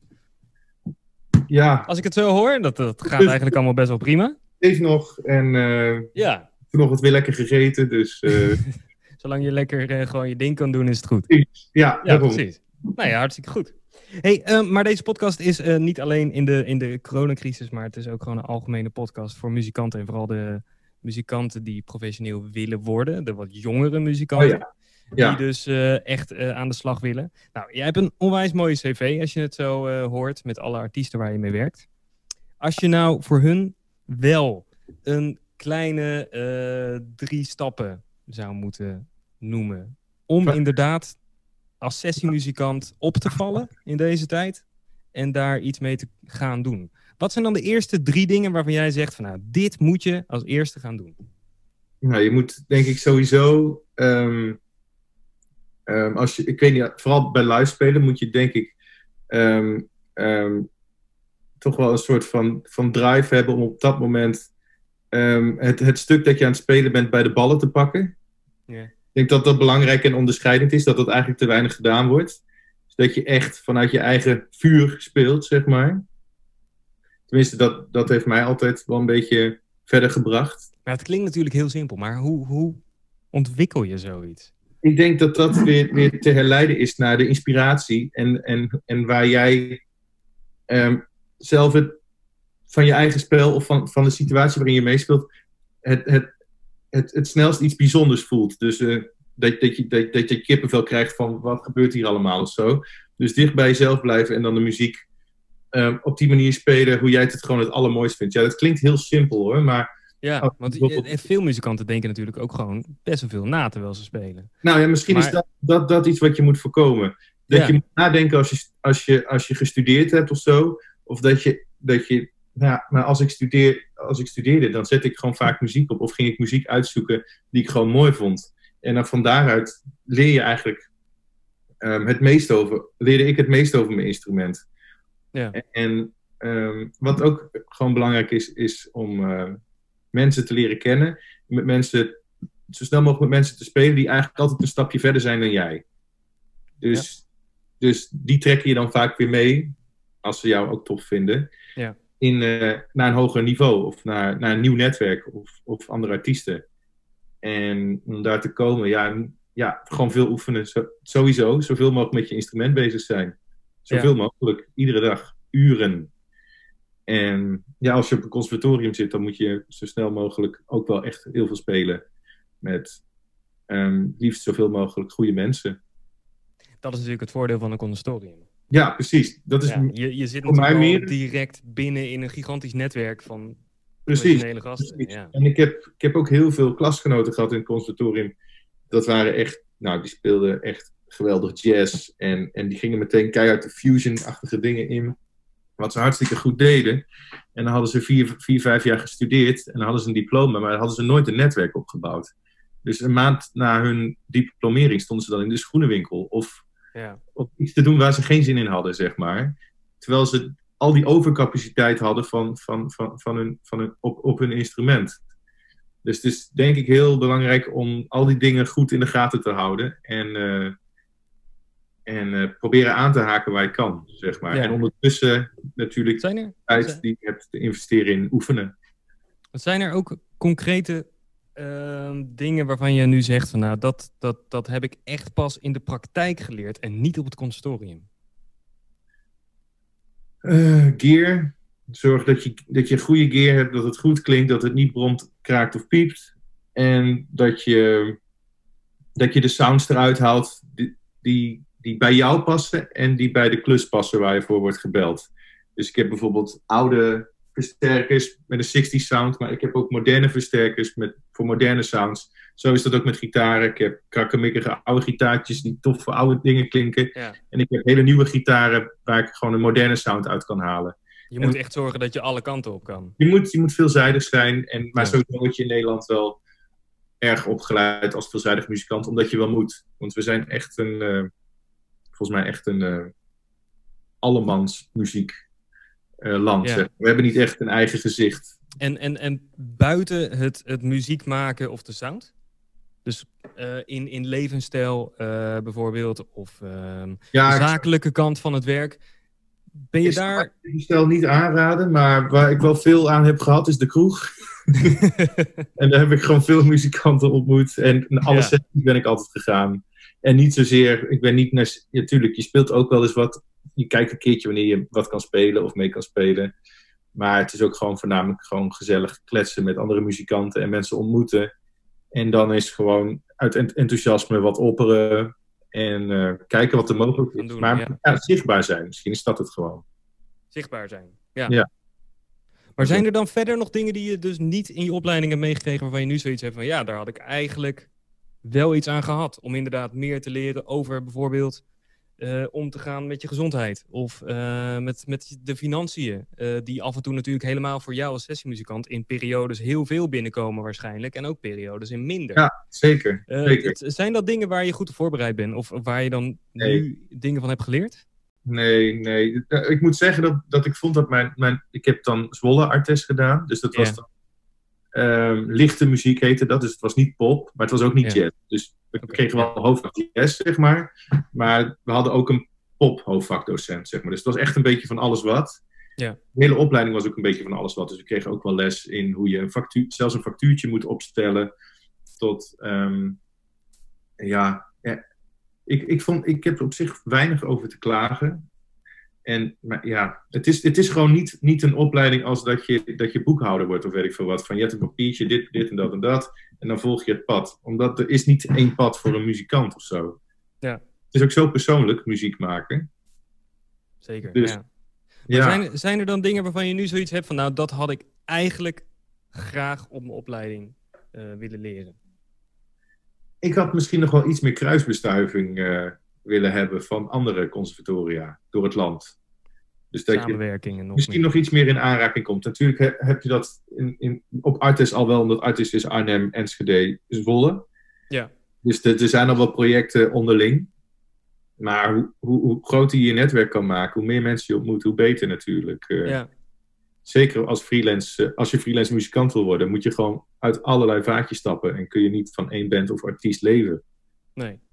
Ja, Als ik het zo hoor, dat, dat gaat Dus- eigenlijk allemaal best wel prima. is nog. En eh Ja, vanochtend weer lekker gegeten. Dus eh, *laughs* zolang je lekker eh, gewoon je ding kan doen, is het goed. ja, Ja, daarom. precies. Nou ja, hartstikke goed. Hey, ehm, maar deze podcast is eh, niet alleen in de, in de coronacrisis, maar het is ook gewoon een algemene podcast voor muzikanten. En vooral de muzikanten die professioneel willen worden. De wat jongere muzikanten. Oh ja. Ja. Die dus eh, echt eh, aan de slag willen. Nou, jij hebt een onwijs mooie cv als je het zo hoort. Met alle artiesten waar je mee werkt. Als je nou voor hun wel een kleine drie stappen zou moeten noemen. Om inderdaad als sessiemuzikant op te vallen in deze tijd. En daar iets mee te gaan doen. Wat zijn dan de eerste drie dingen waarvan jij zegt van nou, dit moet je als eerste gaan doen? Nou, je moet denk ik sowieso. ehm, ehm, als je, ik weet niet, vooral bij live spelen moet je denk ik ehm, toch wel een soort van, van drive hebben om op dat moment het, het stuk dat je aan het spelen bent bij de ballen te pakken. Ja. Ik denk dat dat belangrijk en onderscheidend is, dat dat eigenlijk te weinig gedaan wordt. Dus dat je echt vanuit je eigen vuur speelt, zeg maar. tenminste, dat, dat heeft mij altijd wel een beetje verder gebracht. Maar het klinkt natuurlijk heel simpel, maar hoe, hoe ontwikkel je zoiets? Ik denk dat dat weer, weer te herleiden is naar de inspiratie en, en, en waar jij ehm, zelf het, van je eigen spel of van, van de situatie waarin je meespeelt, het, het, het, het snelst iets bijzonders voelt. Dus uh, dat, dat, je, dat, dat je kippenvel krijgt van wat gebeurt hier allemaal of zo. Dus dicht bij jezelf blijven en dan de muziek um, op die manier spelen hoe jij het gewoon het allermooist vindt. Ja, dat klinkt heel simpel hoor, maar... Ja, oh, want bijvoorbeeld... veel muzikanten denken natuurlijk ook gewoon best wel veel na terwijl ze spelen. Nou ja, misschien is dat, dat, dat iets wat je moet voorkomen. Dat ja. je moet nadenken als je, als, je, als je gestudeerd hebt of zo. Of dat je, dat je nou, maar als ik, studeer, als ik studeerde, dan zette ik gewoon vaak muziek op. Of ging ik muziek uitzoeken die ik gewoon mooi vond. En dan van daaruit leer je eigenlijk um, het meest over, leerde ik het meest over mijn instrument. Ja. En um, wat ook gewoon belangrijk is, is om uh, mensen te leren kennen. Met mensen, zo snel mogelijk met mensen te spelen die eigenlijk altijd een stapje verder zijn dan jij. Dus, ja. dus die trekken je dan vaak weer mee, als ze jou ook tof vinden. Ja. In, uh, naar een hoger niveau of naar, naar een nieuw netwerk of, of andere artiesten. En om daar te komen, ja, ja gewoon veel oefenen. Zo, sowieso, zoveel mogelijk met je instrument bezig zijn. Zoveel ja. mogelijk, iedere dag, uren. En ja, als je op een conservatorium zit, dan moet je zo snel mogelijk ook wel echt heel veel spelen. Met um, liefst zoveel mogelijk goede mensen. Dat is natuurlijk het voordeel van een conservatorium. Ja, precies. Dat is ja, je, je zit natuurlijk meer... direct binnen in een gigantisch netwerk van Precies. Gasten, Ja. En ik heb, ik heb ook heel veel klasgenoten gehad in het conservatorium. Dat waren echt, nou, die speelden echt geweldig jazz. En, en die gingen meteen keihard de fusion-achtige dingen in. Wat ze hartstikke goed deden. En dan hadden ze vier, vier, vijf jaar gestudeerd. En dan hadden ze een diploma, maar dan hadden ze nooit een netwerk opgebouwd. Dus een maand na hun diplomering stonden ze dan in de schoenenwinkel. Of, ja. of iets te doen waar ze geen zin in hadden, zeg maar. Terwijl ze al die overcapaciteit hadden van, van, van, van hun, van hun, op, op hun instrument. Dus het is denk ik heel belangrijk om al die dingen goed in de gaten te houden. En, uh, en uh, proberen aan te haken waar je kan, zeg maar. Ja. En ondertussen natuurlijk tijd die je hebt te investeren in oefenen. Zijn er ook concrete uh, dingen waarvan je nu zegt van nou, dat, dat, dat heb ik echt pas in de praktijk geleerd en niet op het conservatorium? Uh, gear. Zorg dat je, dat je goede gear hebt, dat het goed klinkt, dat het niet bromt, kraakt of piept. En dat je, dat je de sounds eruit haalt die, die, die bij jou passen en die bij de klus passen waar je voor wordt gebeld. Dus ik heb bijvoorbeeld oude versterkers met een 60 sound, maar ik heb ook moderne versterkers met, voor moderne sounds. Zo is dat ook met gitaren. Ik heb krakkemikkige oude gitaartjes die tof voor oude dingen klinken. Ja. En ik heb hele nieuwe gitaren waar ik gewoon een moderne sound uit kan halen. Je moet echt zorgen dat je alle kanten op kan. Je moet, je moet veelzijdig zijn. En, maar ja. sowieso word je in Nederland wel erg opgeleid als veelzijdig muzikant. Omdat je wel moet. Want we zijn echt een... Uh, volgens mij echt een... Uh, allemans muziek uh, land. Ja. We hebben niet echt een eigen gezicht. En, en, en buiten het, het muziek maken of de sound? Dus uh, in, in levensstijl uh, bijvoorbeeld, of uh, ja, de zakelijke kant van het werk. Ben je daar... Levensstijl niet aanraden, maar waar ik wel veel aan heb gehad is de kroeg. *laughs* en daar heb ik gewoon veel muzikanten ontmoet. En alle ja. sessies ben ik altijd gegaan. En niet zozeer, ik ben niet naar... Natuurlijk, ja, je speelt ook wel eens wat. Je kijkt een keertje wanneer je wat kan spelen of mee kan spelen. Maar het is ook gewoon voornamelijk gewoon gezellig kletsen met andere muzikanten en mensen ontmoeten. En dan is gewoon uit enthousiasme wat opperen en uh, kijken wat er mogelijk is. Doen, maar ja. Ja, zichtbaar zijn, misschien is dat het gewoon. Zichtbaar zijn, ja. ja. Maar zijn er dan verder nog dingen die je dus niet in je opleiding hebt meegekregen waarvan je nu zoiets hebt van ja, daar had ik eigenlijk wel iets aan gehad om inderdaad meer te leren over bijvoorbeeld uh, om te gaan met je gezondheid. Of uh, met, met de financiën. Uh, die af en toe natuurlijk helemaal voor jou als sessiemuzikant in periodes heel veel binnenkomen waarschijnlijk. En ook periodes in minder. Ja, zeker. zeker. Het, zijn dat dingen waar je goed op voorbereid bent? Of waar je dan nee. nu dingen van hebt geleerd? Nee, nee. Ik moet zeggen dat, dat ik vond dat mijn... mijn ik heb dan Zwolle Artes gedaan. Dus dat was dan um, lichte muziek heette dat. Dus het was niet pop, maar het was ook niet ja. jazz. Dus we okay, kregen wel hoofdvak zeg maar. Maar we hadden ook een pop hoofdvakdocent, zeg maar. Dus het was echt een beetje van alles wat. Ja. De hele opleiding was ook een beetje van alles wat. Dus we kregen ook wel les in hoe je een factuur, zelfs een factuurtje moet opstellen. Tot, ehm, ja, ja, ik, ik, vond, ik heb er op zich weinig over te klagen. En maar ja, het is, het is gewoon niet, niet een opleiding als dat je, dat je boekhouder wordt of weet ik veel wat. Van je hebt een papiertje, dit, dit en dat en dat. En dan volg je het pad. Omdat er is niet één pad voor een muzikant of zo. Ja. Het is ook zo persoonlijk, muziek maken. Zeker, Dus- ja. Maar Ja, Zijn, zijn er dan dingen waarvan je nu zoiets hebt van... nou, dat had ik eigenlijk graag op mijn opleiding eh, willen leren? ik had misschien nog wel iets meer kruisbestuiving eh, willen hebben van andere conservatoria door het land. Dus dat je Samenwerking en nog misschien meer. nog iets meer in aanraking komt. Natuurlijk he- heb je dat in, in, op Artis al wel, omdat Artis is Arnhem, Enschede, Zwolle. Ja. Dus er er zijn al wel projecten onderling. Maar hoe, hoe, hoe groter je je netwerk kan maken, hoe meer mensen je ontmoet, hoe beter natuurlijk. Eh, Ja, Zeker als, freelance, eh, als je freelance muzikant wil worden, moet je gewoon uit allerlei vaatjes stappen. En kun je niet van één band of artiest leven. nee.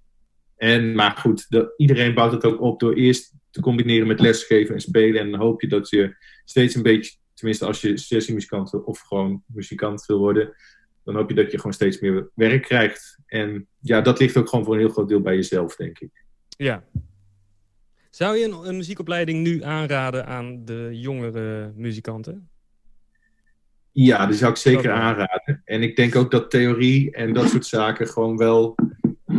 En, maar goed, dat, iedereen bouwt het ook op door eerst te combineren met lesgeven en spelen. En dan hoop je dat je steeds een beetje, tenminste als je sessiemuzikant wil of gewoon muzikant wil worden, dan hoop je dat je gewoon steeds meer werk krijgt. En ja, dat ligt ook gewoon voor een heel groot deel bij jezelf, denk ik. Ja. Zou je een, een muziekopleiding nu aanraden aan de jongere muzikanten? Ja, die zou ik zeker aanraden. En ik denk ook dat theorie en dat soort zaken gewoon wel.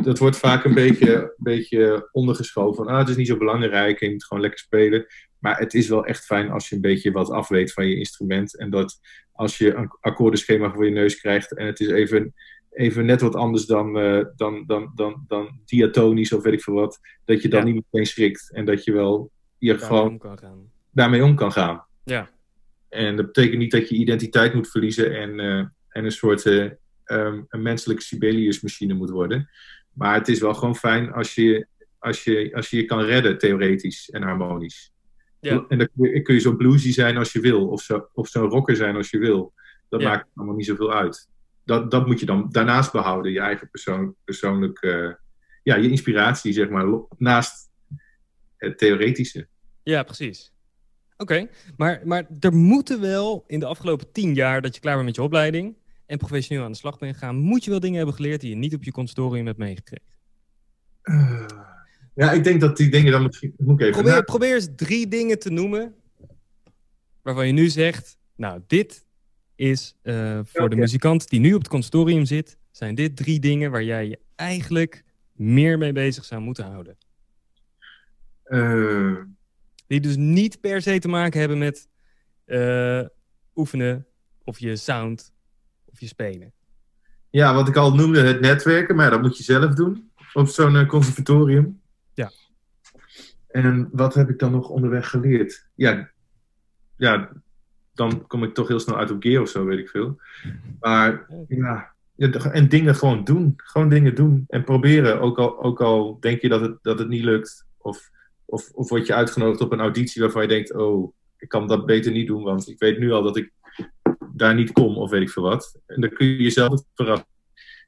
Dat wordt vaak een *laughs* beetje, beetje ondergeschoven. Van, ah, het is niet zo belangrijk en je moet gewoon lekker spelen. Maar het is wel echt fijn als je een beetje wat afweet van je instrument. En dat als je een akkoordenschema voor je neus krijgt en het is even, even net wat anders dan, eh, dan, dan, dan, dan diatonisch of weet ik veel wat. Dat je dan Ja. niet meteen schrikt en dat je wel je Daarmee gewoon om kan gaan. daarmee om kan gaan. Ja. En dat betekent niet dat je identiteit moet verliezen en, eh, en een soort ehm, een menselijke Sibelius-machine moet worden. Maar het is wel gewoon fijn als je, als je, als je je kan redden, theoretisch en harmonisch. Ja. En dan kun je, kun je zo bluesy zijn als je wil, of zo, of zo'n rocker zijn als je wil. Dat Ja. maakt allemaal niet zoveel uit. Dat, dat moet je dan daarnaast behouden, je eigen persoon, persoonlijk, eh, ja, je inspiratie, zeg maar, naast het theoretische. Ja, precies. Oké, maar, maar er moeten wel in de afgelopen tien jaar dat je klaar bent met je opleiding en professioneel aan de slag bent gegaan, moet je wel dingen hebben geleerd die je niet op je conservatorium hebt meegekregen. Eh, ja, ik denk dat die dingen dan misschien. Moet ik even Probeer, probeer eens drie dingen te noemen waarvan je nu zegt, nou, dit is eh, voor de muzikant die nu op het conservatorium zit, zijn dit drie dingen waar jij je eigenlijk meer mee bezig zou moeten houden. Eh, Die dus niet per se te maken hebben met oefenen of je sound of je spelen. ja, wat ik al noemde, het netwerken, maar dat moet je zelf doen op zo'n eh, conservatorium. Ja. En wat heb ik dan nog onderweg geleerd? Ja, ja, dan kom ik toch heel snel uit op gear of zo, weet ik veel. Maar ja, ja, en dingen gewoon doen. Gewoon dingen doen en proberen. Ook al, ook al denk je dat het, dat het niet lukt. Of, of, of word je uitgenodigd op een auditie waarvan je denkt: oh, ik kan dat beter niet doen, want ik weet nu al dat ik daar niet kom, of weet ik veel wat. En dan kun je jezelf verrassen.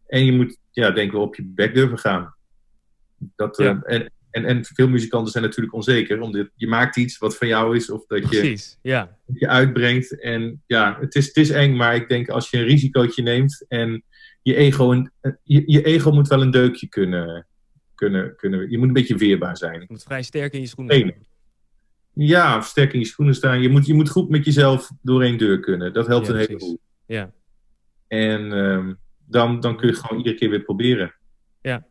En je moet, ja, denk wel op je bek durven gaan. Dat, eh, en, en, en veel muzikanten zijn natuurlijk onzeker, omdat je maakt iets wat van jou is, of dat je Precies, ja. je uitbrengt. En ja, het is, het is eng, maar ik denk als je een risicootje neemt en je ego, een, je, je ego moet wel een deukje kunnen, kunnen, kunnen. Je moet een beetje weerbaar zijn. Je moet vrij sterk in je schoenen. Ja, sterk in je schoenen staan. Je moet, je moet goed met jezelf door één deur kunnen. Dat helpt Ja, een heleboel. Ja. En ehm, dan, dan kun je gewoon iedere keer weer proberen. Ja.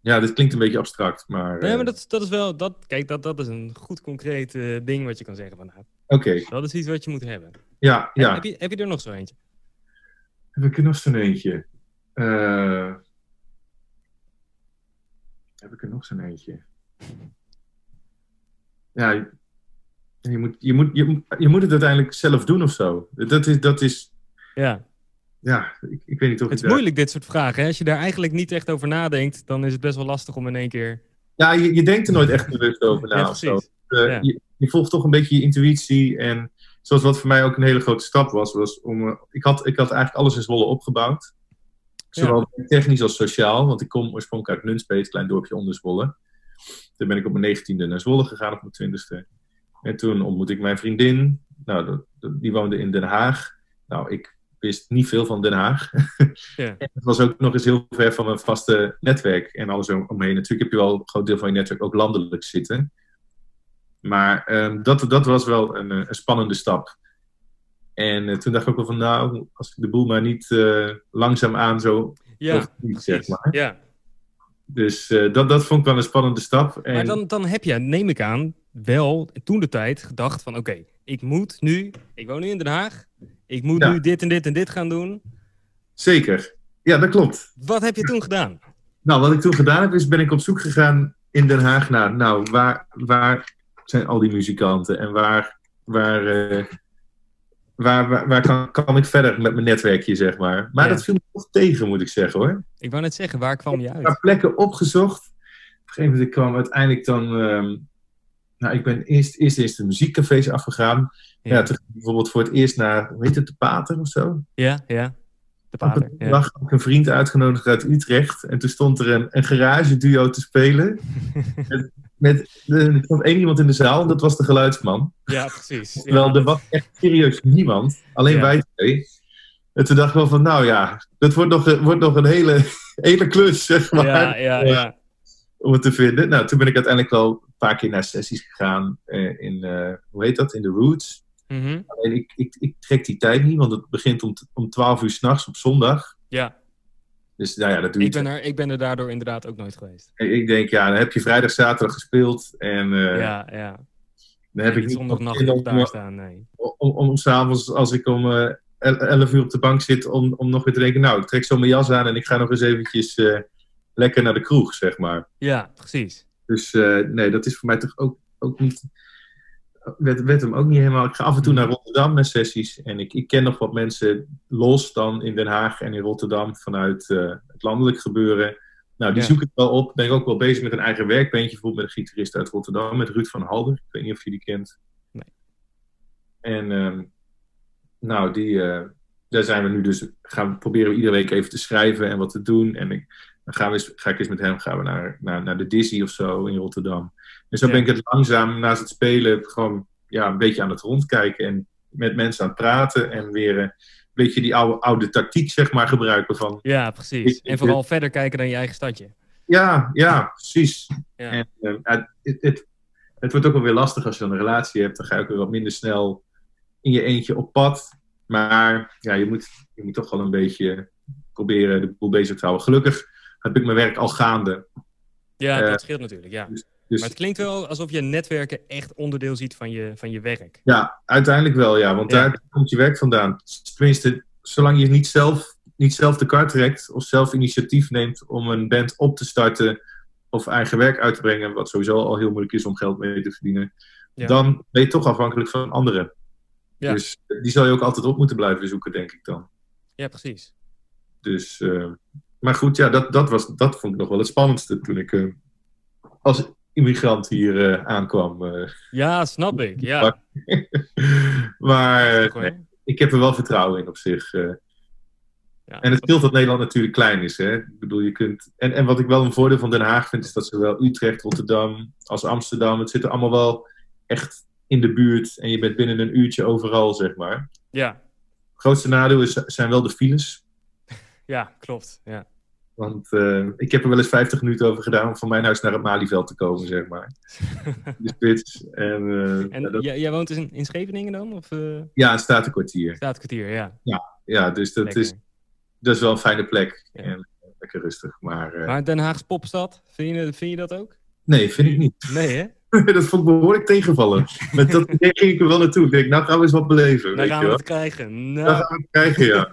Ja, dit klinkt een beetje abstract, maar... Nee, eh, maar dat, dat is wel, dat, kijk, dat, dat is een goed concreet eh, ding wat je kan zeggen van, nou, Oké, dat is iets wat je moet hebben. ja, ja. Heb, je, heb je er nog zo eentje? Heb ik er nog zo'n eentje? Eh, heb ik er nog zo'n eentje? Ja, je, moet, je, moet, je, je moet het uiteindelijk zelf doen of zo. Dat is, dat is Ja. ja, ik, ik weet niet of Het is daar- moeilijk, dit soort vragen. Hè? Als je daar eigenlijk niet echt over nadenkt, dan is het best wel lastig om in één keer... Ja, je, je denkt er nooit echt bewust over na. ja, of zo. Eh, Ja. je, je volgt toch een beetje je intuïtie. En zoals wat voor mij ook een hele grote stap was, was om. eh, ik, had, ik had eigenlijk alles in Zwolle opgebouwd. Zowel technisch als sociaal, want ik kom oorspronkelijk uit Nunspeet, klein dorpje onder Zwolle. Toen ben ik op mijn negentiende naar Zwolle gegaan, op mijn twintigste. En toen ontmoette ik mijn vriendin. Nou, dat- dat- die woonde in Den Haag. Nou, ik wist niet veel van Den Haag. *laughs* Ja. En het was ook nog eens heel ver van mijn vaste netwerk en alles om- omheen. Natuurlijk heb je wel een groot deel van je netwerk ook landelijk zitten. Maar ehm, dat, dat was wel een, eh, een spannende stap. En eh, toen dacht ik ook wel van, nou, als ik de boel maar niet eh, langzaamaan zo Ja, overvlieg, zeg maar. Ja. Dus dat, dat vond ik wel een spannende stap. En, Maar dan, dan heb je, neem ik aan, wel toen de tijd gedacht van oké, ik moet nu, ik woon nu in Den Haag, ik moet Ja. nu dit en dit en dit gaan doen. Zeker. Ja, dat klopt. Wat heb je toen gedaan? Nou, wat ik toen gedaan heb, is ben ik op zoek gegaan in Den Haag naar, nou, waar, waar zijn al die muzikanten en waar, waar, eh, waar, waar, waar kan, kan ik verder met mijn netwerkje, zeg maar. Maar Ja. dat viel me toch tegen, moet ik zeggen hoor. Ik wou net zeggen, waar kwam je Een uit? paar plekken opgezocht. Op een gegeven moment ik kwam uiteindelijk dan, ehm, nou, ik ben eerst, eerst eens de muziekcafés afgegaan. Ja. Ja, toen ging ik bijvoorbeeld voor het eerst naar, hoe heet het, de Pater of zo? ja, ja. De Op pater. een Ja. dag had ik een vriend uitgenodigd uit Utrecht. En toen stond er een, een garage-duo te spelen. *laughs* met, met, er stond één iemand in de zaal en dat was de geluidsman. ja, precies. Ja. Terwijl er was echt serieus niemand. Alleen wij twee. En toen dacht ik wel van, nou ja, dat wordt nog, een- wordt nog een hele, *laughs* hele klus, zeg maar. ja, ja, ja. Om het te vinden. Nou, toen ben ik uiteindelijk wel paar keer naar sessies gegaan. eh, in, eh, hoe heet dat? In de Roots. Mhm. Alleen ik, ik, ik trek die tijd niet, want het begint om, om 12 uur s'nachts op zondag. ja. Dus nou ja, dat doe Ik ben, er, ik ben er daardoor inderdaad ook nooit geweest. Ik ik denk, ja, dan heb je vrijdag, zaterdag gespeeld. En eh, ja, ja. dan heb ik niet zondagnacht nog om, daar staan, nee. om, om, om s'avonds, als ik om eh 11 uur op de bank zit, om, om nog weer te denken, nou, ik trek zo mijn jas aan en ik ga nog eens eventjes eh, lekker naar de kroeg, zeg maar. Ja, precies. Dus eh, nee, dat is voor mij toch ook, ook niet, werd, werd hem ook niet helemaal. Ik ga af en toe naar Rotterdam naar sessies en ik, ik ken nog wat mensen los dan in Den Haag en in Rotterdam vanuit eh, het landelijk gebeuren. Nou, die Ja. zoek ik wel op. Ben ik ook wel bezig met een eigen werkbeentje, bijvoorbeeld met een gitarist uit Rotterdam, met Ruud van Halder. Ik weet niet of je die kent. Nee. En ehm, nou, die, eh, daar zijn we nu dus, gaan we proberen we iedere week even te schrijven en wat te doen. En ik, dan gaan we eens, ga ik eens met hem gaan we naar, naar, naar de Dizzy of zo in Rotterdam. En zo Ja. ben ik het langzaam naast het spelen gewoon ja, een beetje aan het rondkijken en met mensen aan het praten en weer eh, een beetje die oude, oude tactiek zeg maar gebruiken van Ja, precies. Ik- En vooral verder kijken dan je eigen stadje. ja, ja, precies. Ja. En eh, het, het, het, het wordt ook wel weer lastig als je dan een relatie hebt. Dan ga je ook weer wat minder snel in je eentje op pad. Maar ja, je moet, je moet toch wel een beetje proberen de boel bezig te houden. Gelukkig heb ik mijn werk al gaande. Ja, Eh, dat scheelt natuurlijk, ja. Dus Maar het klinkt wel alsof je netwerken echt onderdeel ziet van je, van je werk. ja, uiteindelijk wel, ja. Want Ja. daar komt je werk vandaan. Tenminste, zolang je niet zelf, niet zelf de kar trekt of zelf initiatief neemt om een band op te starten of eigen werk uit te brengen, wat sowieso al heel moeilijk is om geld mee te verdienen, Ja. dan ben je toch afhankelijk van anderen. Ja. Dus eh, die zal je ook altijd op moeten blijven zoeken, denk ik dan. Ja, precies. Dus, eh, maar goed, ja, dat, dat, was, dat vond ik nog wel het spannendste toen ik eh, als immigrant hier eh, aankwam. eh. Ja, snap ik. Ja. *laughs* maar nee, ik heb er wel vertrouwen in op zich. Ja. En het scheelt dat Nederland natuurlijk klein is. Hè? Ik bedoel, je kunt... en, en wat ik wel een voordeel van Den Haag vind, is dat zowel Utrecht, Rotterdam als Amsterdam, het zit er allemaal wel echt in de buurt. En je bent binnen een uurtje overal, zeg maar. Ja. Het grootste nadeel is, zijn wel de files. ja, klopt. Ja. Want eh, ik heb er wel eens 50 minuten over gedaan om van mijn huis naar het Malieveld te komen, zeg maar. *laughs* De spits. En, eh, En ja, dat- jij, woont dus in, in Scheveningen dan? Of eh ja, een statenkwartier. Staatkwartier, ja. Ja, dus dat Lekker. is, dat is wel een fijne plek. Ja. En lekker rustig. Maar Maar Den Haagse popstad, vind je, vind je dat ook? nee, vind ik niet. Nee, hè? *laughs* dat vond ik behoorlijk tegenvallen. Met dat *laughs* ging ik er wel naartoe. Ik denk, nou gaan we eens wat beleven. Dan weet gaan je we wel. het krijgen. Nou, gaan we krijgen, ja.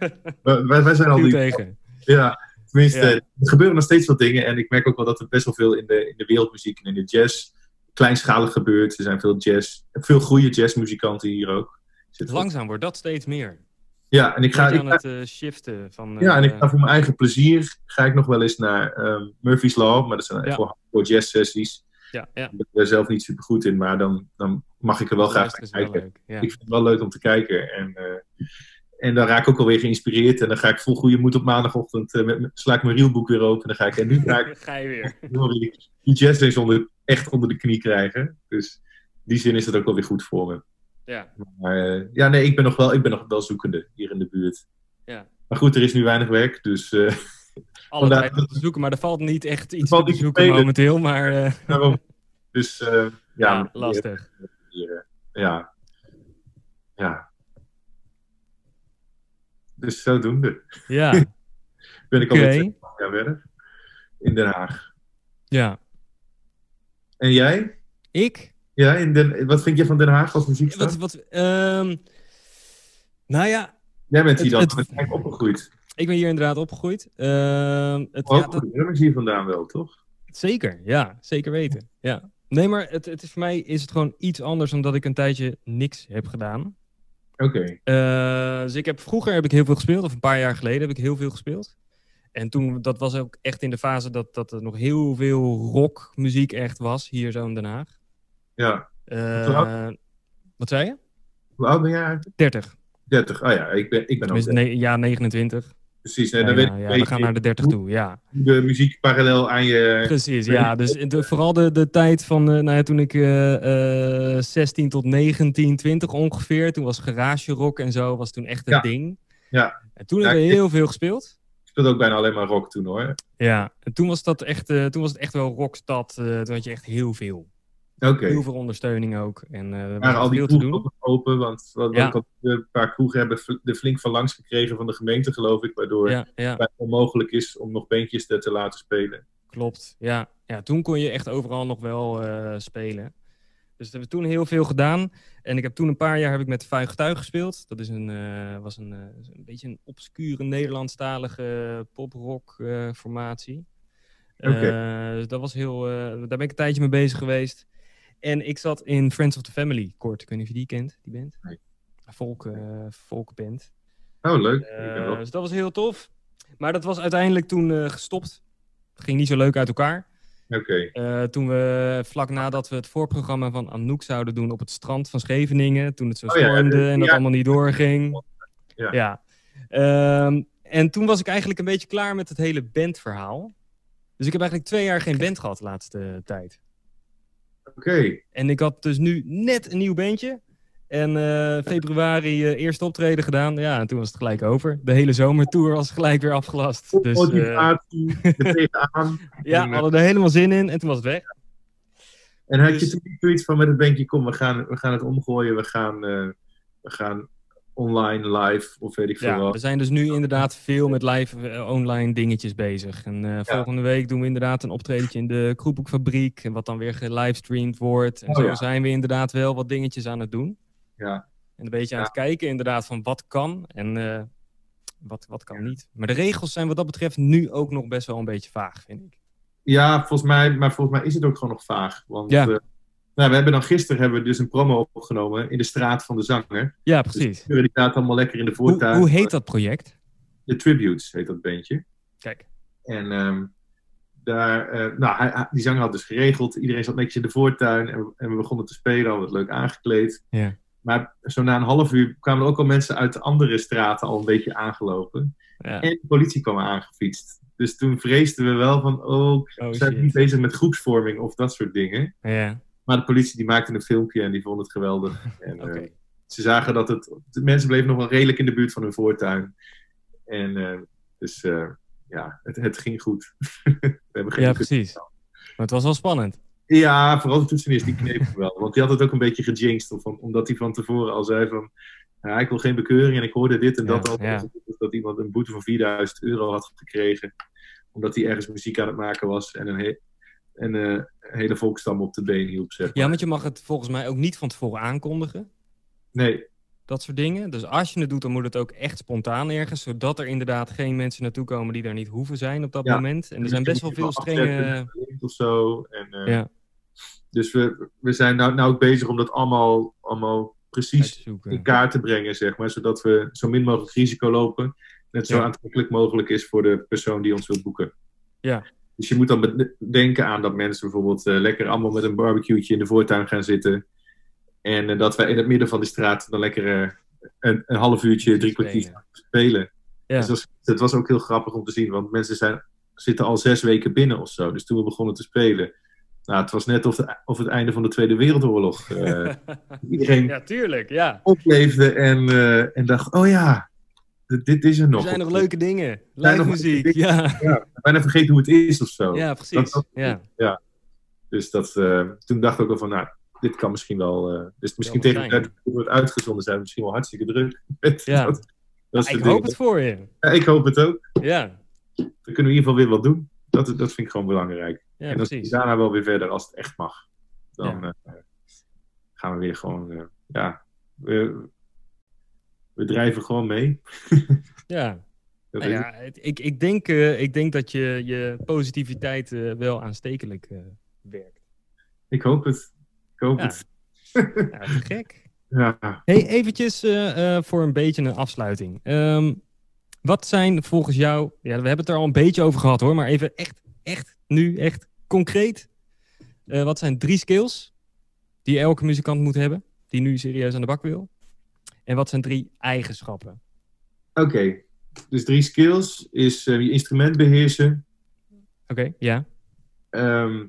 wij, zijn al die... tegen. Ja, tenminste, Ja. er gebeuren nog steeds wat dingen. En ik merk ook wel dat er best wel veel in de, in de wereldmuziek en in de jazz kleinschalig gebeurt. Er zijn veel jazz, veel goede jazzmuzikanten hier ook. Zit veel- Langzaam wordt dat steeds meer. Ja, en ik ga, ik aan ga- het eh, shiften van... ja, en ik eh, ga voor mijn eigen plezier ga ik nog wel eens naar ehm, Murphy's Law. Maar dat zijn echt wel hardcore jazz sessies. ja, ja. Ik ben er zelf niet super goed in, maar dan, dan mag ik er wel graag naar wel kijken. leuk. Ja. Ik vind het wel leuk om te kijken. En, eh, en dan raak ik ook alweer geïnspireerd. En dan ga ik vol goede moed op maandagochtend. met, met- sla ik mijn reelboek weer open. En dan ga ik. En nu *laughs* ga ik ga je weer. *laughs* die, die jazz onder, echt onder de knie krijgen. Dus die zin is het ook wel weer goed voor me. Ja. Maar, eh, ja, nee, ik ben, nog wel, ik ben nog wel zoekende hier in de buurt. Ja. Maar goed, er is nu weinig werk, dus eh, *laughs* Alle tijd te zoeken, maar er valt niet echt iets te zoeken momenteel. Maar daarom. Dus ja, ja, lastig. eh, ja. Ja. Dus zodoende Ja, *laughs* ben ik alweer twee jaar verder in Den Haag. Ja. En jij? Ik? Ja, in Den, wat vind je van Den Haag als muziekstad? Wat, wat, ehm, nou ja, Jij bent hier dan het- opgegroeid. ik ben hier inderdaad opgegroeid. Ehm, het, Ook ja, dat- hier vandaan wel, toch? zeker, ja, zeker weten. Ja. Nee, maar het, het is, voor mij is het gewoon iets anders omdat ik een tijdje niks heb gedaan. Oké. Eh, dus ik heb, vroeger heb ik heel veel gespeeld, of een paar jaar geleden heb ik heel veel gespeeld. En toen, dat was ook echt in de fase dat, dat er nog heel veel rockmuziek echt was, hier zo in Den Haag. Ja. Oud? wat zei je? Hoe oud ben jij eigenlijk? 30. 30. Oh ja, ik ben, ik ben ook Tenminste, 30. nee, ja, 29. Precies. Ja, dan weet ja, we gaan naar de 30 toe, ja. de muziek parallel aan je... Precies, ja. Dus de- vooral de, de tijd van, eh, nou ja, toen ik eh, eh, 16 tot 19, 20 ongeveer, toen was garage rock en zo, was toen echt een Ja. ding. Ja. En toen hebben we ik- heel veel gespeeld. Ik speelde ook bijna alleen maar rock toen hoor. Ja, en toen was, dat echt, eh, toen was het echt wel rockstad. eh toen had je echt heel veel. Heel veel ondersteuning ook. En eh er waren al die kroegen ook open, want Ja. een paar kroegen hebben er flink van langs gekregen van de gemeente, geloof ik, waardoor Ja, ja, het onmogelijk is om nog bandjes te, te laten spelen. klopt. Ja. ja, toen kon je echt overal nog wel eh, spelen. Dus dat hebben we toen heel veel gedaan. En ik heb toen een paar jaar heb ik met Vuig Tuig gespeeld. Dat is een, eh, was een, een beetje een obscure Nederlandstalige pop-rock formatie. Dus dat was heel, daar ben ik een tijdje mee bezig geweest. En ik zat in Friends of the Family kort. Ik weet niet of je die kent, die band. Nee. Volk, folkband. Oh, leuk. Eh, dus dat was heel tof. Maar dat was uiteindelijk toen eh, gestopt. Ging niet zo leuk uit elkaar. Oké. Toen we, vlak nadat we het voorprogramma van Anouk zouden doen op het strand van Scheveningen. Toen het zo Oh stormde en dat allemaal niet doorging. Ja. Ja. Ehm, en toen was ik eigenlijk een beetje klaar met het hele bandverhaal. Dus ik heb eigenlijk twee jaar geen band gehad de laatste tijd. Oké. En ik had dus nu net een nieuw bandje. En eh, februari eh, eerste optreden gedaan. Ja, en toen was het gelijk over. De hele zomertour was gelijk weer afgelast. Dus Motivatie, er tegenaan. *laughs* ja, we hadden er helemaal zin in. En toen was het weg. En had je dus- toen niet zoiets van met het bandje, kom, we gaan, we gaan het omgooien, we gaan, we gaan online, live, of weet ik veel Ja, wat. we zijn dus nu inderdaad veel met live eh, online dingetjes bezig. En eh, volgende week doen we inderdaad een optredentje in de Kroephoekfabriek. En wat dan weer gelivestreamd wordt. En Oh, zo ja. zijn we inderdaad wel wat dingetjes aan het doen. Ja. En een beetje aan het kijken inderdaad van wat kan en eh, wat, wat kan niet. Maar de regels zijn wat dat betreft nu ook nog best wel een beetje vaag, vind ik. Ja, volgens mij, maar volgens mij is het ook gewoon nog vaag. Want Ja. Nou, we hebben dan gisteren hebben we dus een promo opgenomen in de straat van de zanger. Ja, Dus precies. kleuren die staat allemaal lekker in de voortuin. hoe heet dat project? De Tributes heet dat bandje. Kijk. En ehm, daar, eh, nou, hij, die zanger had dus geregeld. Iedereen zat netjes in de voortuin. En, we- en we begonnen te spelen, al wat leuk aangekleed. Ja. Maar zo na een half uur kwamen er ook al mensen uit de andere straten al een beetje aangelopen. Ja. En de politie kwam aangefietst. Dus toen vreesden we wel van, oh, Oh, zijn we niet bezig met groepsvorming of dat soort dingen. Ja, Maar de politie die maakte een filmpje en die vond het geweldig. *laughs* En, eh, ze zagen dat het. De mensen bleven nog wel redelijk in de buurt van hun voortuin. En eh, dus eh, ja, het, het ging goed. *laughs* We hebben geen Ja, precies. Maar het was wel spannend. Ja, vooral de toetsenist, die kneep wel. Want die had het ook een beetje gejinxed. Van- omdat hij van tevoren al zei van... Ja, ik wil geen bekeuring en ik hoorde dit en Ja, dat al. ja. Dat iemand een boete van 4000 euro had gekregen. Omdat hij ergens muziek aan het maken was. En een, en, een hele volkstam op de been hielp, zeg maar. Ja, want je mag het volgens mij ook niet van tevoren aankondigen. Nee, Dat soort dingen. Dus als je het doet, dan moet het ook echt spontaan ergens. Zodat er inderdaad geen mensen naartoe komen die daar niet hoeven zijn op dat Ja. moment. En er zijn best wel veel strenge... Of zo. En, eh, Ja, Dus we, we zijn nou, nou ook bezig om dat allemaal, allemaal precies in kaart te brengen, zeg maar. Zodat we zo min mogelijk risico lopen. Net zo Ja. aantrekkelijk mogelijk is voor de persoon die ons wil boeken. Ja. Dus je moet dan denken aan dat mensen bijvoorbeeld eh, lekker allemaal met een barbecue'tje in de voortuin gaan zitten. En eh, dat wij in het midden van die straat dan lekker eh, een, een half uurtje, drie kwartier Spelen. Ja. Dus dat was, het was ook heel grappig om te zien, want mensen zijn, zitten al zes weken binnen of zo. Dus toen we begonnen te spelen, nou, het was net of, de, of het einde van de Tweede Wereldoorlog. Uh, *laughs* iedereen ja, tuurlijk, ja. opleefde en, uh, en dacht, oh ja, dit is er nog. Er zijn nog leuke dingen. Live muziek, ja. ja. Bijna vergeten hoe het is of zo. Ja, precies. Dat, ja. ja. Dus dat, uh, toen dacht ik ook wel van, nou, dit kan misschien wel... Uh, dus misschien tegen het uitgezonden zijn, misschien wel hartstikke druk. *laughs* ja. dat, dat ik hoop het voor je. Ja, ik hoop het ook. Ja. Dan kunnen we in ieder geval weer wat doen. Dat, dat vind ik gewoon belangrijk. Ja, en dan precies. daarna wel weer verder als het echt mag. Dan uh, gaan we weer gewoon, ja, we, drijven gewoon mee. *laughs* Ja. *laughs* Nou ja, ik, ik, denk, eh, ik denk dat je, je positiviteit eh, wel aanstekelijk eh, werkt. Ik hoop het. Ik hoop Ja. het. *laughs* Ja, gek. Ja. Hey, eventjes voor een beetje een afsluiting. Ehm, wat zijn volgens jou, ja, we hebben het er al een beetje over gehad hoor, maar even echt, echt, nu echt concreet. Wat zijn drie skills die elke muzikant moet hebben, die nu serieus aan de bak wil? En wat zijn drie eigenschappen? Oké. Dus drie skills is eh, je instrument beheersen, Oké, ja. ehm,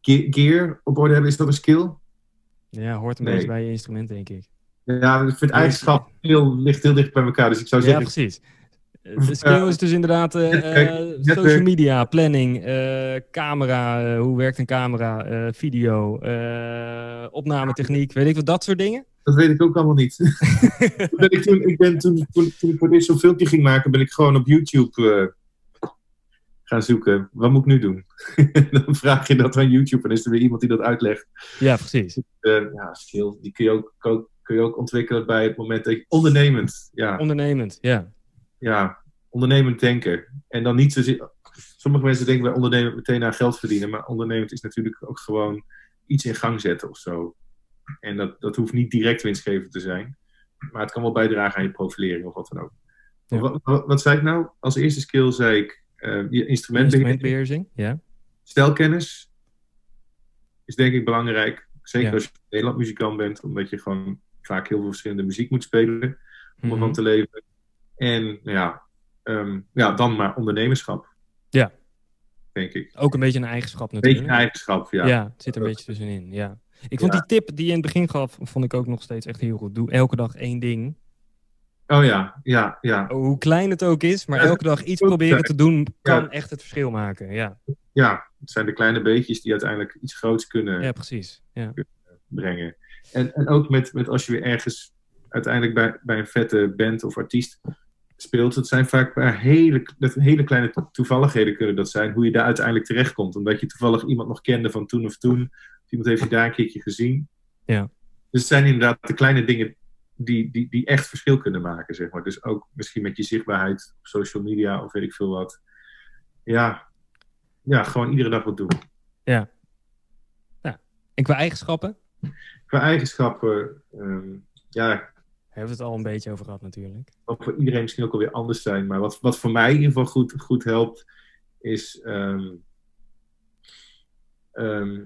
ge- gear op orde hebben. Is dat een skill? Ja, hoort een Nee. beetje bij je instrument, denk ik. Ja, ik vind eigenschap heel, ligt heel dicht bij elkaar. Dus ik zou Ja, zeggen, precies. Eh, *laughs* De skill is dus inderdaad eh, netwerk- eh, netwerk. social media, planning, camera, hoe werkt een camera, video, opnametechniek, weet ik wat, dat soort dingen. Dat weet ik ook allemaal niet. *laughs* Ben ik, toen, ik ben, toen, toen, toen ik voor dit zo'n filmpje ging maken, ben ik gewoon op YouTube eh, gaan zoeken. Wat moet ik nu doen? *laughs* dan vraag je dat aan YouTube en is er weer iemand die dat uitlegt. Ja, precies. Eh, ja, skill, die kun je, ook, ook- kun je ook ontwikkelen bij het moment dat je ondernemend, ja, Ondernemend, ja. ja, ondernemend denken. En dan niet zozeer, sommige mensen denken bij ondernemend meteen aan geld verdienen, maar ondernemend is natuurlijk ook gewoon iets in gang zetten of zo. En dat, dat hoeft niet direct winstgevend te zijn, maar het kan wel bijdragen aan je profilering of wat dan ook. Ja. Wat, wat, wat zei ik nou? Als eerste skill zei ik eh, je instrumentbeheersing. Ja. Stijlkennis is denk ik belangrijk. Zeker Ja. als je Nederland muzikant bent, omdat je gewoon vaak heel veel verschillende muziek moet spelen om ervan Mhm. te leven. En nou ja, ehm, ja, dan maar ondernemerschap. Ja. Denk ik. Ook een beetje een eigenschap Een beetje natuurlijk. een eigenschap, ja. Ja. het zit een beetje tussenin, ja. Ik vond Ja. die tip die je in het begin gaf, vond ik ook nog steeds echt heel goed. Doe elke dag één ding. Oh ja, ja, ja. Hoe klein het ook is, maar Ja, elke dag iets proberen te doen kan Ja. echt het verschil maken. Ja, Ja, het zijn de kleine beetjes die uiteindelijk iets groots kunnen ja precies. Ja. brengen. En, en ook met, met als je weer ergens uiteindelijk bij, bij een vette band of artiest speelt. Het zijn vaak maar hele, dat hele kleine to- toevalligheden kunnen dat zijn. Hoe je daar uiteindelijk terechtkomt. Omdat je toevallig iemand nog kende van toen of toen. Iemand heeft je daar een keertje gezien. Ja. Dus het zijn inderdaad de kleine dingen die, die, die echt verschil kunnen maken. Zeg maar. Dus ook misschien met je zichtbaarheid op social media of weet ik veel wat. Ja, ja gewoon iedere dag wat doen. En qua eigenschappen? Qua eigenschappen, ehm, ja, Hebben we het al een beetje over gehad natuurlijk. wat voor iedereen misschien ook alweer anders zijn. Maar wat, wat voor mij in ieder geval goed, goed helpt, is ehm, ehm,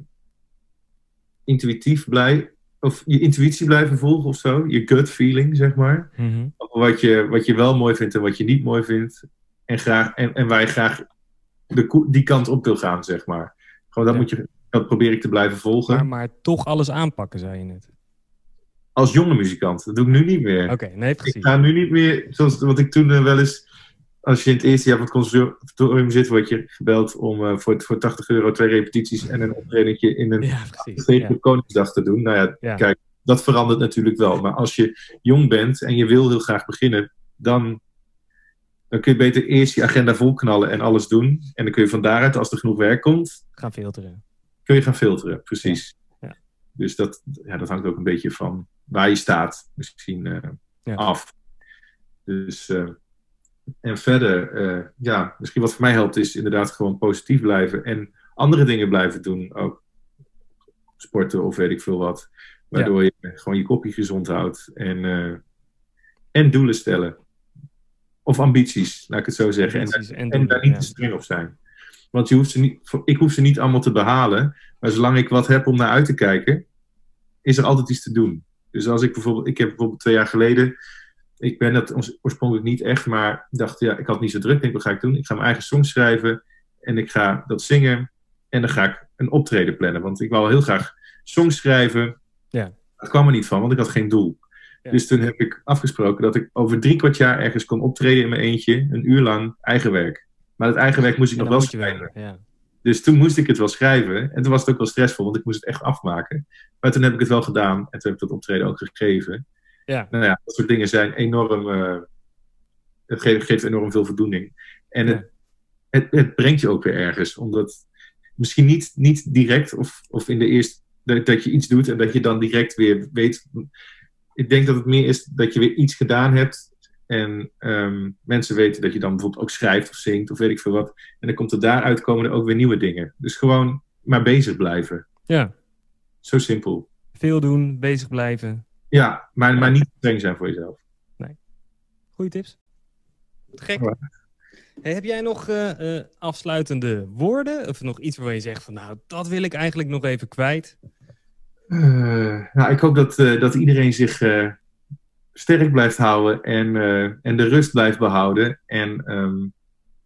intuïtief blijven. Of je intuïtie blijven volgen of zo. Je gut feeling, zeg maar. Over Wat je, wat je wel mooi vindt en wat je niet mooi vindt. En, graag, en, en waar je graag de, die kant op wil gaan, zeg maar. Gewoon dat, Ja. moet je, dat probeer ik te blijven volgen. Maar, maar toch alles aanpakken, zei je net. Als jonge muzikant. Dat doe ik nu niet meer. Oké, nee, Ik precies. ga nu niet meer, zoals wat ik toen eh, wel eens, als je in het eerste jaar van het conservatorium zit, word je gebeld om eh, voor, voor 80 euro twee repetities en een optredentje in een Ja, precies. tegen Ja. Koningsdag te doen. Nou ja, Ja. kijk, dat verandert natuurlijk wel. Maar als je jong bent en je wil heel graag beginnen, dan, dan kun je beter eerst je agenda volknallen en alles doen. En dan kun je van daaruit, als er genoeg werk komt, Gaan filteren. kun je gaan filteren. Precies. Ja. Dus dat, ja, dat hangt ook een beetje van waar je staat misschien eh, af. Dus, eh, en verder, eh, ja, misschien wat voor mij helpt is inderdaad gewoon positief blijven en andere dingen blijven doen. Ook sporten of weet ik veel wat. Waardoor je gewoon je kopje gezond houdt en, eh, en doelen stellen. Of ambities, laat ik het zo zeggen. En, Ambities en en doelen, daar niet ja. te streng op zijn. Want je hoeft ze niet, ik hoef ze niet allemaal te behalen. Maar zolang ik wat heb om naar uit te kijken, is er altijd iets te doen. Dus als ik bijvoorbeeld, ik heb bijvoorbeeld twee jaar geleden, ik ben dat oors- oorspronkelijk niet echt, maar dacht, ja, ik had niet zo druk. Ik denk, wat ga ik doen? Ik ga mijn eigen song schrijven en ik ga dat zingen. En dan ga ik een optreden plannen. Want ik wou heel graag songs schrijven. Ja. Dat kwam er niet van, want ik had geen doel. Ja. Dus toen heb ik afgesproken dat ik over drie kwart jaar ergens kon optreden in mijn eentje. Een uur lang eigen werk. Maar dat eigen werk moest ik nog wel schrijven. wel. Ja. Dus toen moest ik het wel schrijven. En toen was het ook wel stressvol, want ik moest het echt afmaken. Maar toen heb ik het wel gedaan. En toen heb ik dat optreden ook gegeven. Ja. Nou ja, dat soort dingen zijn enorm... eh, het geeft, geeft enorm veel voldoening. En het, het, het brengt je ook weer ergens. Omdat misschien niet, niet direct of, of in de eerste... Dat, dat je iets doet en dat je dan direct weer weet... Ik denk dat het meer is dat je weer iets gedaan hebt... En ehm, mensen weten dat je dan bijvoorbeeld ook schrijft of zingt of weet ik veel wat. En dan komt er daaruit komen er ook weer nieuwe dingen. Dus gewoon maar bezig blijven. ja. Zo simpel. Veel doen, bezig blijven. Ja, maar, maar niet streng zijn voor jezelf. Goeie tips. Gek. Hey, heb jij nog eh, eh, afsluitende woorden? Of nog iets waarvan je zegt van nou, dat wil ik eigenlijk nog even kwijt? Eh, nou, ik hoop dat, dat iedereen zich sterk blijft houden en, en de rust blijft behouden. En ehm,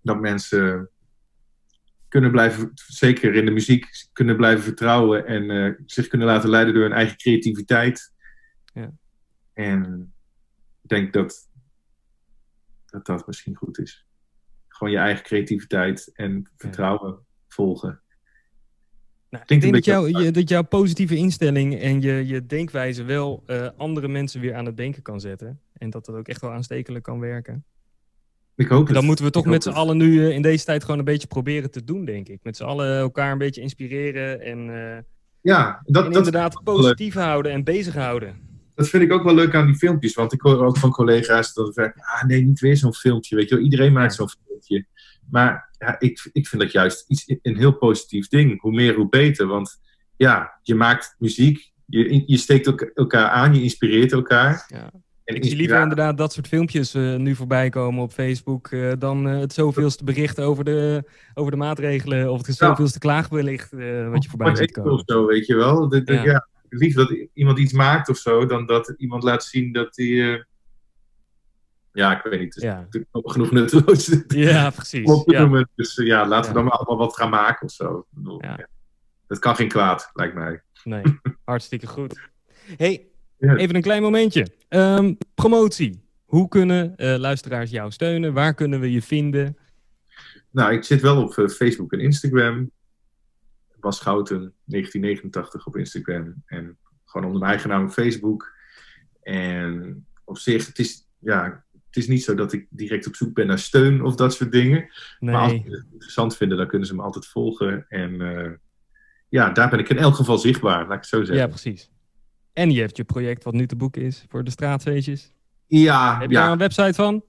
dat mensen kunnen blijven, zeker in de muziek, kunnen blijven vertrouwen en zich kunnen laten leiden door hun eigen creativiteit. En ik denk dat, dat dat misschien goed is. Gewoon je eigen creativiteit en vertrouwen volgen. Nou, ik denk dat, jou, je, dat jouw positieve instelling en je, je denkwijze wel eh, andere mensen weer aan het denken kan zetten. En dat dat ook echt wel aanstekelijk kan werken. Ik hoop het. dan moeten we toch met z'n allen nu eh, in deze tijd gewoon een beetje proberen te doen, denk ik. Met z'n allen elkaar een beetje inspireren en, eh, Ja, dat, en dat, inderdaad positief houden en bezig houden. Dat vind ik ook wel leuk aan die filmpjes. Want ik hoor ook van collega's dat het ah nee, niet weer zo'n filmpje. Weet je wel, iedereen maakt zo'n filmpje. Maar ja, ik, ik vind dat juist iets, een heel positief ding. Hoe meer, hoe beter. Want ja, je maakt muziek, je, je steekt elka- elkaar aan, je inspireert elkaar. Ja. En Ik zie liever inderdaad dat soort filmpjes eh, nu voorbij komen op Facebook eh, dan eh, het zoveelste bericht over de, over de maatregelen of het Ja. zoveelste klaagbericht eh, wat je voorbij ziet komen. Of zo, weet je wel. Ja. ja. Liever dat iemand iets maakt of zo, dan dat iemand laat zien dat hij... eh, ja, ik weet niet. Het is Ja. natuurlijk nog genoeg nutteloos. Ja, precies. op Ja. Dus eh, ja, laten we dan maar allemaal wat gaan maken of zo. Bedoel. Dat kan geen kwaad, lijkt mij. Nee, *laughs* hartstikke goed. Hey, even een klein momentje. Ehm, promotie. Hoe kunnen eh, luisteraars jou steunen? Waar kunnen we je vinden? Nou, ik zit wel op Facebook en Instagram. Bas Schouten, 1989 op Instagram. En gewoon onder mijn eigen naam op Facebook. En op zich, het is, ja, het is niet zo dat ik direct op zoek ben naar steun of dat soort dingen. Maar als Nee. ze het interessant vinden, dan kunnen ze me altijd volgen. En eh, ja, daar ben ik in elk geval zichtbaar, laat ik het zo Ja, zeggen. precies. En je hebt je project wat nu te boeken is voor de straatfeestjes. Ja, Heb je ja. daar een website van?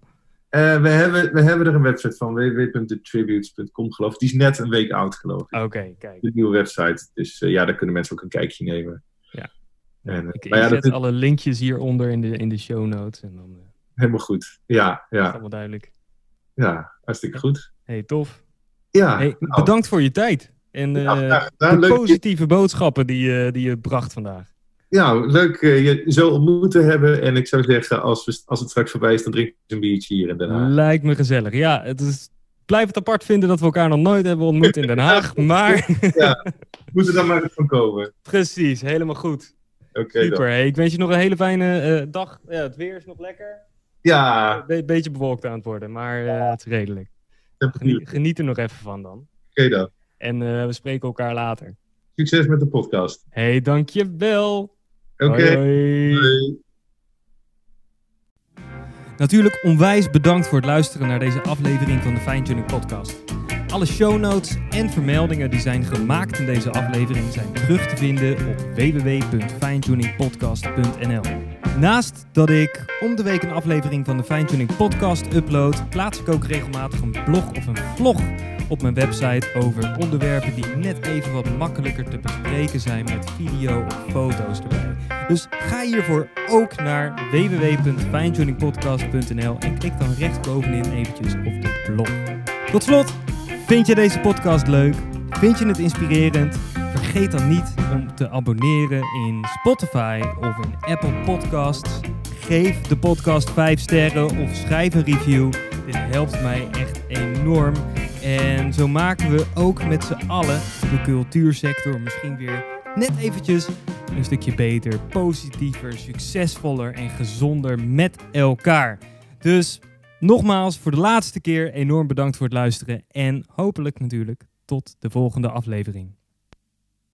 Eh, we, hebben, we hebben er een website van, www.thetributes.com geloof ik. Die is net een week oud, geloof ik. Oké, kijk. De nieuwe website. Dus eh, ja, daar kunnen mensen ook een kijkje nemen. Ja. En, Ik, ja, zet dat is alle linkjes hieronder in de, in de show notes. En dan eh, is helemaal goed. Ja, ja, allemaal duidelijk. ja, hartstikke goed. Hey, tof. Ja, Hey, nou, bedankt voor je tijd. En ja, de je, positieve boodschappen die, die je bracht vandaag. Ja, leuk eh, je zo ontmoet te hebben. En ik zou zeggen, als, we, als het straks voorbij is, dan drink ik een biertje hier in Den Haag. Lijkt me gezellig. Ja, het is, blijf het apart vinden dat we elkaar nog nooit hebben ontmoet in Den Haag. *laughs* Maar Moet er dan maar van komen. precies, helemaal goed. Oké dan. Super. Hey, ik wens je nog een hele fijne eh, dag. Ja, het weer is nog lekker. Ja, Een beetje bewolkt aan het worden, maar eh, het is redelijk. oké Geniet, geniet er nog even van dan. dan. En we spreken elkaar later. Succes met de podcast. Hey, dankjewel. Oké. Natuurlijk onwijs bedankt voor het luisteren naar deze aflevering van de Fine Tuning Podcast. Alle show notes en vermeldingen die zijn gemaakt in deze aflevering zijn terug te vinden op www.finetuningpodcast.nl. Naast dat ik om de week een aflevering van de Fine Tuning Podcast upload, plaats ik ook regelmatig een blog of een vlog op mijn website over onderwerpen die net even wat makkelijker te bespreken zijn met video of foto's erbij. Dus ga hiervoor ook naar www.finetuningpodcast.nl en klik dan rechtsbovenin eventjes op de blog. Tot slot, vind je deze podcast leuk? Vind je het inspirerend? Vergeet dan niet om te abonneren in Spotify of in Apple Podcasts. Geef de podcast 5 sterren of schrijf een review. Dit helpt mij echt enorm. En zo maken we ook met z'n allen de cultuursector misschien weer net eventjes een stukje beter, positiever, succesvoller en gezonder met elkaar. Dus nogmaals, voor de laatste keer enorm bedankt voor het luisteren en hopelijk natuurlijk tot de volgende aflevering.